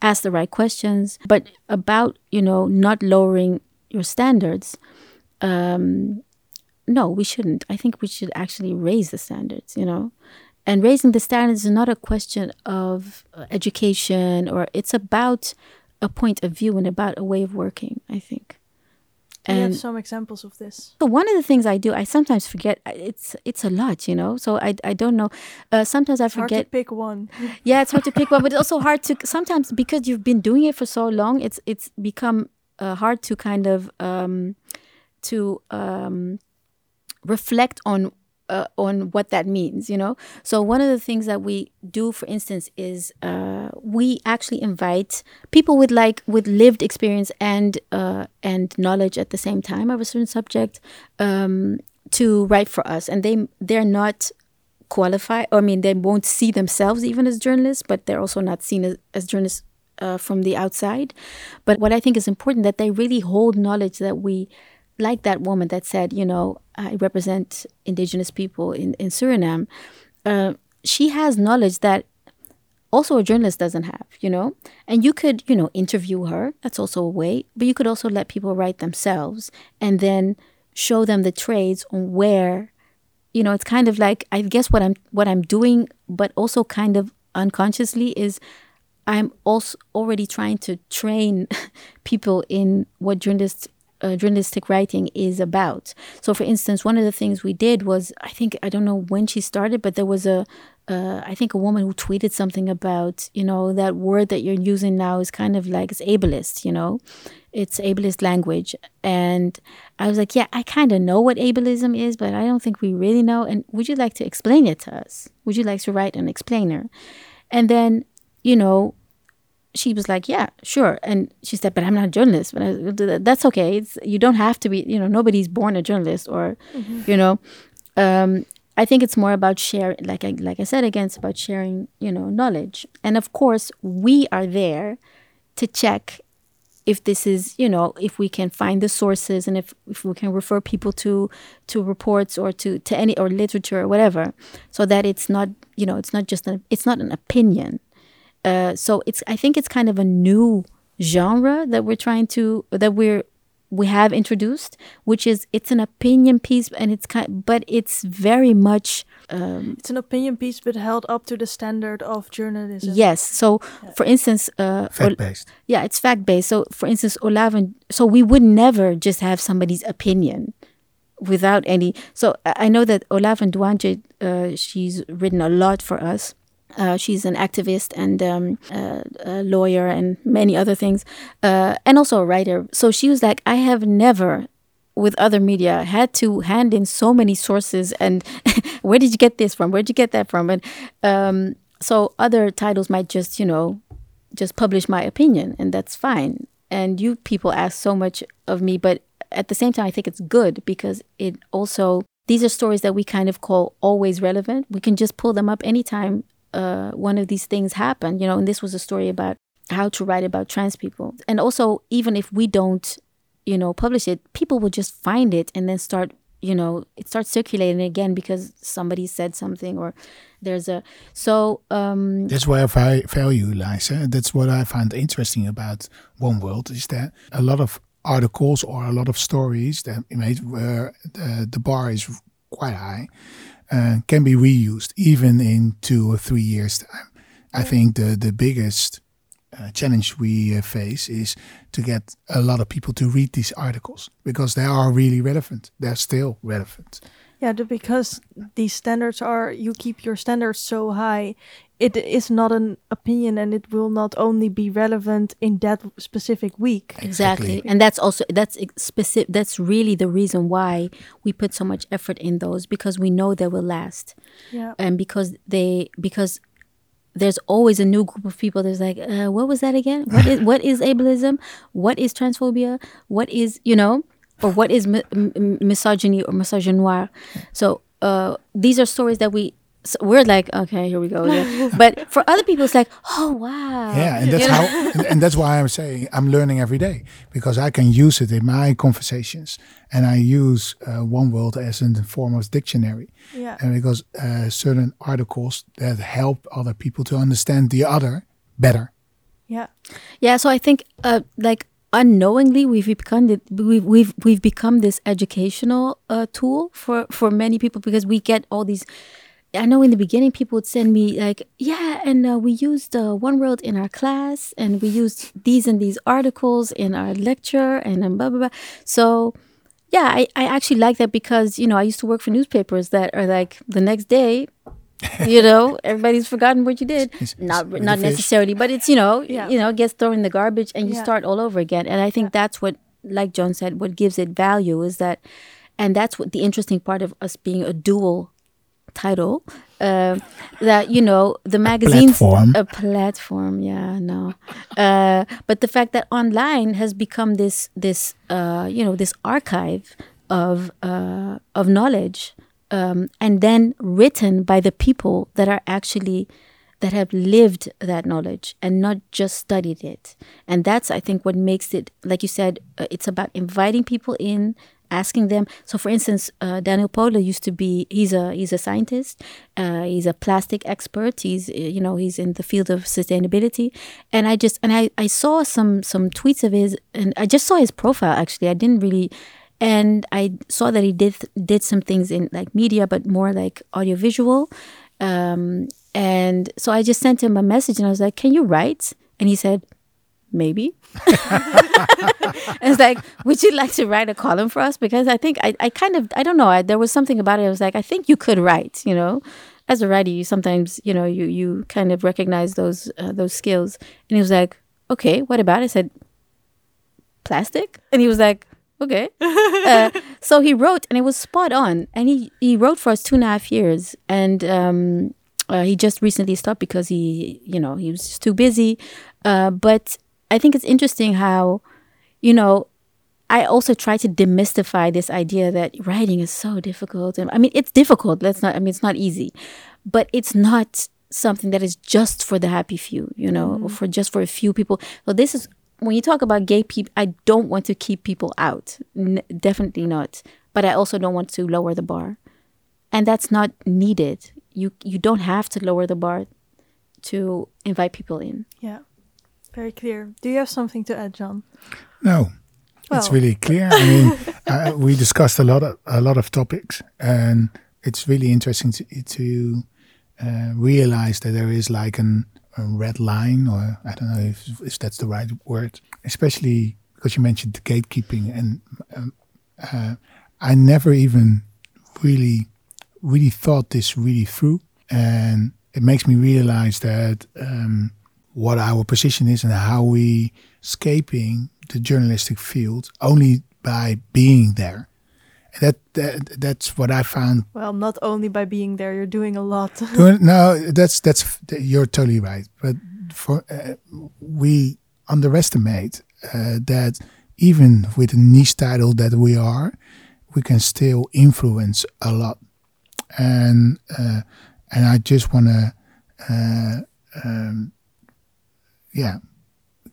ask the right questions, but about you know not lowering your standards. Um, no, we shouldn't. I think we should actually raise the standards, you know. And raising the standards is not a question of uh, education or it's about a point of view and about a way of working, I think. And you have some examples of this. So one of the things I do, I sometimes forget. It's it's a lot, you know. So I I don't know. Uh, sometimes I forget. Hard to pick one. yeah, it's hard to pick one, but it's also hard to sometimes because you've been doing it for so long. It's it's become uh, hard to kind of um, to um, reflect on uh, on what that means, you know. So one of the things that we do, for instance, is uh, we actually invite people with like with lived experience and uh, and knowledge at the same time of a certain subject um, to write for us, and they they're not qualified. I mean, they won't see themselves even as journalists, but they're also not seen as, as journalists uh, from the outside. But what I think is important that they really hold knowledge that we like that woman that said, you know, I represent indigenous people in, in Suriname. Uh, she has knowledge that also a journalist doesn't have, you know? And you could, you know, interview her. That's also a way. But you could also let people write themselves and then show them the trades on where, you know, it's kind of like I guess what I'm what I'm doing, but also kind of unconsciously is I'm also already trying to train people in what journalists uh, journalistic writing is about. So, for instance, one of the things we did was I think I don't know when she started, but there was a uh, I think a woman who tweeted something about you know that word that you're using now is kind of like it's ableist, you know, it's ableist language, and I was like, yeah, I kind of know what ableism is, but I don't think we really know. And would you like to explain it to us? Would you like to write an explainer? And then you know she was like, "Yeah, sure." And she said, "But I'm not a journalist." But I, that's okay. It's you don't have to be. You know, nobody's born a journalist, or mm-hmm. you know. Um, I think it's more about sharing. Like I like I said again, it's about sharing. You know, knowledge, and of course, we are there to check if this is you know if we can find the sources and if, if we can refer people to to reports or to to any or literature or whatever so that it's not you know it's not just an it's not an opinion uh, so it's I think it's kind of a new genre that we're trying to that we're we have introduced, which is it's an opinion piece and it's kind, but it's very much. Um, it's an opinion piece, but held up to the standard of journalism. Yes. So, yeah. for instance, uh, fact based. Yeah, it's fact based. So, for instance, Olaven. So we would never just have somebody's opinion without any. So I know that Olave Nduwanje, uh, she's written a lot for us uh, she's an activist and um, uh, a lawyer and many other things, uh, and also a writer. So she was like, I have never, with other media, had to hand in so many sources. And where did you get this from? Where did you get that from? And um, so other titles might just, you know, just publish my opinion, and that's fine. And you people ask so much of me, but at the same time, I think it's good because it also these are stories that we kind of call always relevant. We can just pull them up anytime uh, one of these things happen, you know, and this was a story about how to write about trans people. And also, even if we don't, you know, publish it, people will just find it and then start, you know, it starts circulating again because somebody said something or there's a. So. Um, That's where I value lies. Eh? That's what I find interesting about One World is that a lot of articles or a lot of stories that made where the, the bar is quite high uh, can be reused even in two or three years' time. I think the the biggest uh, challenge we uh, face is to get a lot of people to read these articles because they are really relevant. They're still relevant. Yeah, because these standards are you keep your standards so high, it is not an opinion and it will not only be relevant in that specific week. Exactly, exactly. and that's also that's specific that's really the reason why we put so much effort in those because we know they will last. Yeah. And because they because there's always a new group of people there's like uh, what was that again? What is what is ableism? What is transphobia? What is you know or what is mi- m- misogyny or misogynoir. So uh, these are stories that we so we're like, okay, here we go. again. but for other people, it's like, oh wow. Yeah, and that's You know? how, and, and that's why I'm saying I'm learning every day because I can use it in my conversations, and I use uh, One World as a form of dictionary, Yeah. and because uh, certain articles that help other people to understand the other better. Yeah. Yeah, so I think uh, like unknowingly we've become the, we've we've we've become this educational uh, tool for for many people because we get all these. I know in the beginning people would send me like, yeah, and uh, we used uh, One World in our class, and we used these and these articles in our lecture, and then blah blah blah. So yeah, I, I actually like that because you know I used to work for newspapers that are like the next day, you know, everybody's forgotten what you did. It's- Not it's not necessarily, but it's you know Yeah. you know it gets thrown in the garbage and you Yeah. start all over again. And I think that's what, like John said, what gives it value is that, and that's what the interesting part of us being a dual title. Uh, that you know the magazines Platform. a platform yeah no uh, but the fact that online has become this this uh, you know this archive of uh, of knowledge um, and then written by the people that are actually that have lived that knowledge and not just studied it and that's i think what makes it like you said uh, it's about inviting people in asking them. So for instance uh, daniel Polo used to be he's a he's a scientist. Uh, he's a plastic expert. He's uh, you know he's in the field of sustainability. And i just and i i saw some some tweets of his and i just saw his profile actually. I didn't really and i saw that he did did some things in like media but more like audiovisual. Um and so i just sent him a message and i was like can you write? And he said maybe. It's like would you like to write a column for us? Because i think i, I kind of i don't know. I, there was something about it. I was like i think you could write you know? As a writer you sometimes you know you you kind of recognize those uh, those skills. And he was like okay what about it? I said plastic? And he was like okay. Uh, so he wrote and it was spot on. And he he wrote for us two and a half years. And um uh, he just recently stopped because he you know he was just too busy. Uh, but i think it's interesting how you know I also try to demystify this idea that writing is so difficult. And I mean, it's difficult. Let's not. I mean, it's not easy, but it's not something that is just for the happy few. You know, or for just for a few people. So this is when you talk about gatekeeping. I don't want to keep people out. N- definitely not. But I also don't want to lower the bar, and that's not needed. You you don't have to lower the bar to invite people in. Yeah. Very clear. Do you have something to add, John? No, it's really clear. I mean, uh, we discussed a lot of a lot of topics, and it's really interesting to, to uh, realize that there is like an, a red line, or I don't know if, if that's the right word, especially because you mentioned the gatekeeping, and um, uh, I never even really really thought this really through, and it makes me realize that um, what our position is and how we escaping the journalistic field only by being there. And that, that that's what I found. Well, not only by being there, you're doing a lot. No, that's that's you're totally right. But for uh, we underestimate uh, that even with the niche title that we are, we can still influence a lot. And uh, and I just want to, uh, um, yeah,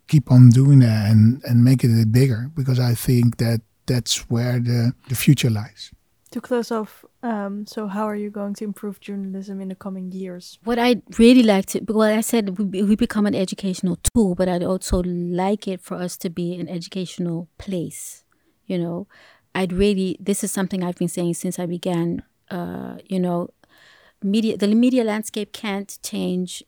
keep on doing that and and make it bigger because I think that that's where the the future lies. to close off, um, so how are you going to improve journalism in the coming years? What I'd really like to, well, I said we, we become an educational tool, but I'd also like it for us to be an educational place. You know, I'd really, this is something I've been saying since I began. Uh, you know, media, the media landscape can't change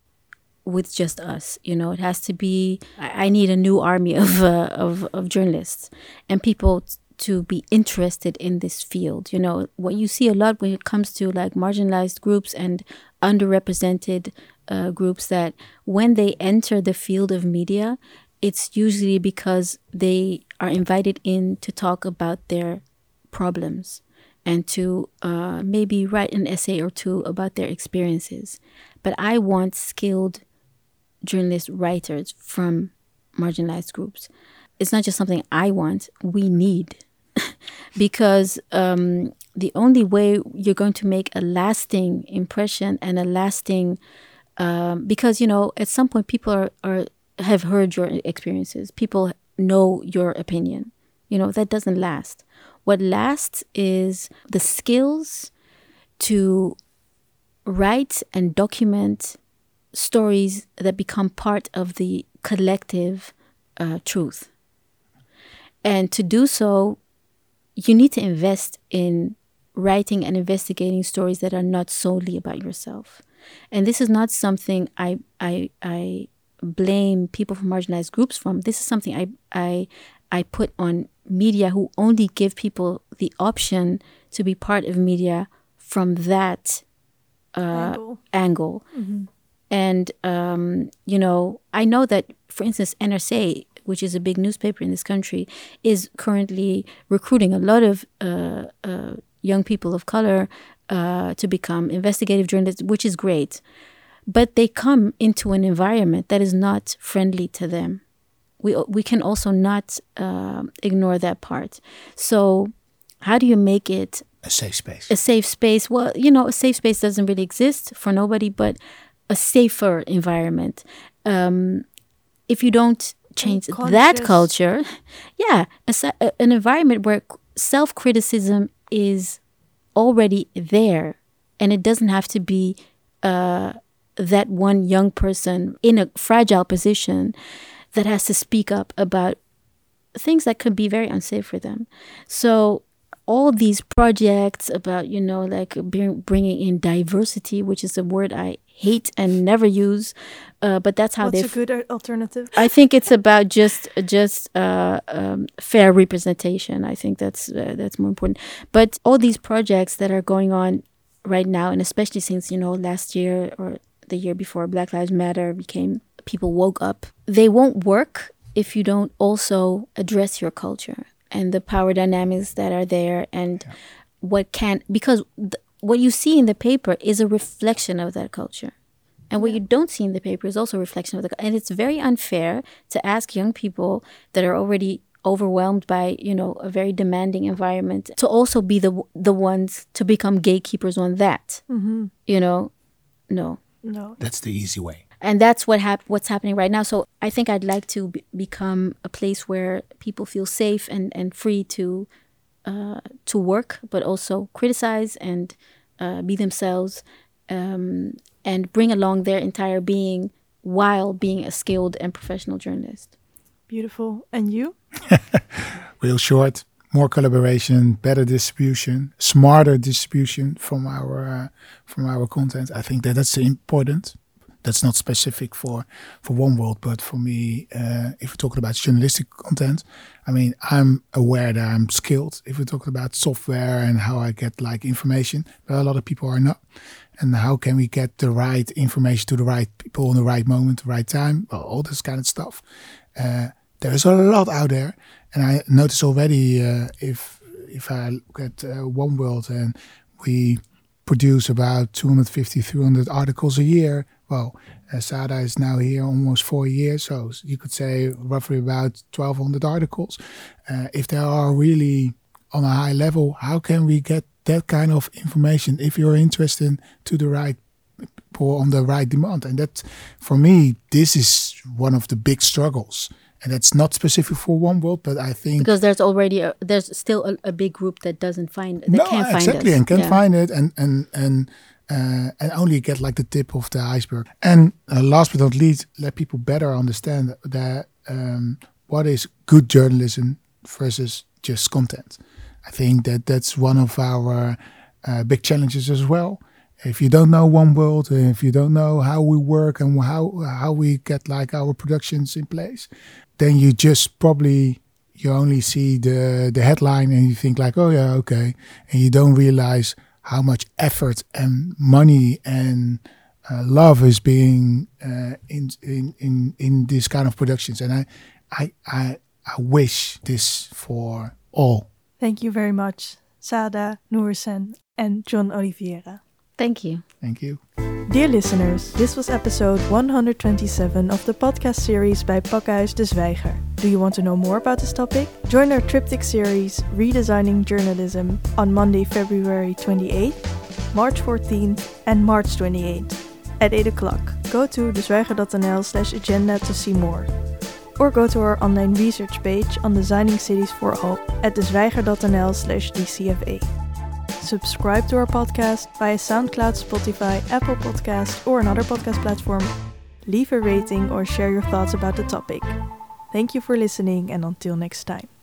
with just us. You know, it has to be. I, need a new army of uh, of of journalists and people t- to be interested in this field. You know, what you see a lot when it comes to like marginalized groups and underrepresented uh, groups that when they enter the field of media, it's usually because they are invited in to talk about their problems and to uh, maybe write an essay or two about their experiences. But I want skilled journalist writers from marginalized groups. It's not just something I want, we need. because um, the only way you're going to make a lasting impression and a lasting um, because you know at some point people are, are have heard your experiences people know your opinion you know that doesn't last what lasts is the skills to write and document stories that become part of the collective uh, truth. And to do so, you need to invest in writing and investigating stories that are not solely about yourself. And this is not something I I I blame people from marginalized groups from. This is something I I I put on media who only give people the option to be part of media from that uh, angle. angle. Mm-hmm. And, um, you know, I know that, for instance, NRC, which is a big newspaper in this country, is currently recruiting a lot of uh, uh, young people of color uh, to become investigative journalists, which is great. But they come into an environment that is not friendly to them. We, we can also not uh, ignore that part. So, how do you make it a safe space? A safe space. Well, you know, a safe space doesn't really exist for nobody, but a safer environment. Um, if you don't change that culture, yeah, a, an environment where self criticism is already there, and it doesn't have to be uh, that one young person in a fragile position that has to speak up about things that could be very unsafe for them. So all these projects about you know like bringing in diversity, which is a word I hate and never use, uh, but that's how they. What's a good alternative? I think it's about just just uh, um, fair representation. I think that's uh, that's more important. But all these projects that are going on right now, and especially since you know last year or the year before, Black Lives Matter became people woke up. They won't work if you don't also address your culture and the power dynamics that are there and yeah. what can because th- what you see in the paper is a reflection of that culture and what yeah. you don't see in the paper is also a reflection of the and it's very unfair to ask young people that are already overwhelmed by you know a very demanding environment to also be the the ones to become gatekeepers on that mm-hmm. you know no no that's the easy way and that's what hap- what's happening right now. So I think I'd like to be- become a place where people feel safe and, and free to uh, to work, but also criticize and uh, be themselves um, and bring along their entire being while being a skilled and professional journalist. Beautiful. And you? Real short. More collaboration, better distribution, smarter distribution from our uh, from our content. I think that that's important that's not specific for for One World but for me uh, if we're talking about journalistic content i mean i'm aware that i'm skilled if we're talking about software and how i get like information but a lot of people are not. And how can we get the right information to the right people in the right moment the right time? Well, all this kind of stuff. Uh, there's a lot out there and i notice already uh, if if i look at uh, One World and we produce about 250 300 articles a year well, uh, Seada is now here almost four years, so you could say roughly about 1,200 articles. Uh, if they are really on a high level, how can we get that kind of information if you're interested to the right people on the right demand? And that, for me, this is one of the big struggles. And that's not specific for One World, but I think because there's already a, there's still a, a, big group that doesn't find that no, can't exactly, find and can yeah. find it, and and and uh, and only get like the tip of the iceberg. And uh, last but not least, let people better understand that um, what is good journalism versus just content. I think that that's one of our uh, big challenges as well. If you don't know One World, if you don't know how we work and how how we get like our productions in place, then you just probably you only see the the headline and you think like, oh yeah, okay, and you don't realize how much effort and money and uh, love is being uh, in, in in in these kind of productions, and I, I I I wish this for all. Thank you very much, Seada Nourhussen and John Olivieira. Thank you. Thank you. Dear listeners, this was episode 127 of the podcast series by Pakhuis de Zwijger. Do you want to know more about this topic? Join our triptych series Redesigning Journalism on Monday, February 28th, March 14th, and March 28th at 8 o'clock. Go to dezwijger.nl slash agenda to see more. Or go to our online research page on designing cities for all at dezwijger.nl slash dcfa. Subscribe to our podcast via SoundCloud, Spotify, Apple Podcast, or another podcast platform. Leave a rating or share your thoughts about the topic. Thank you for listening and until next time.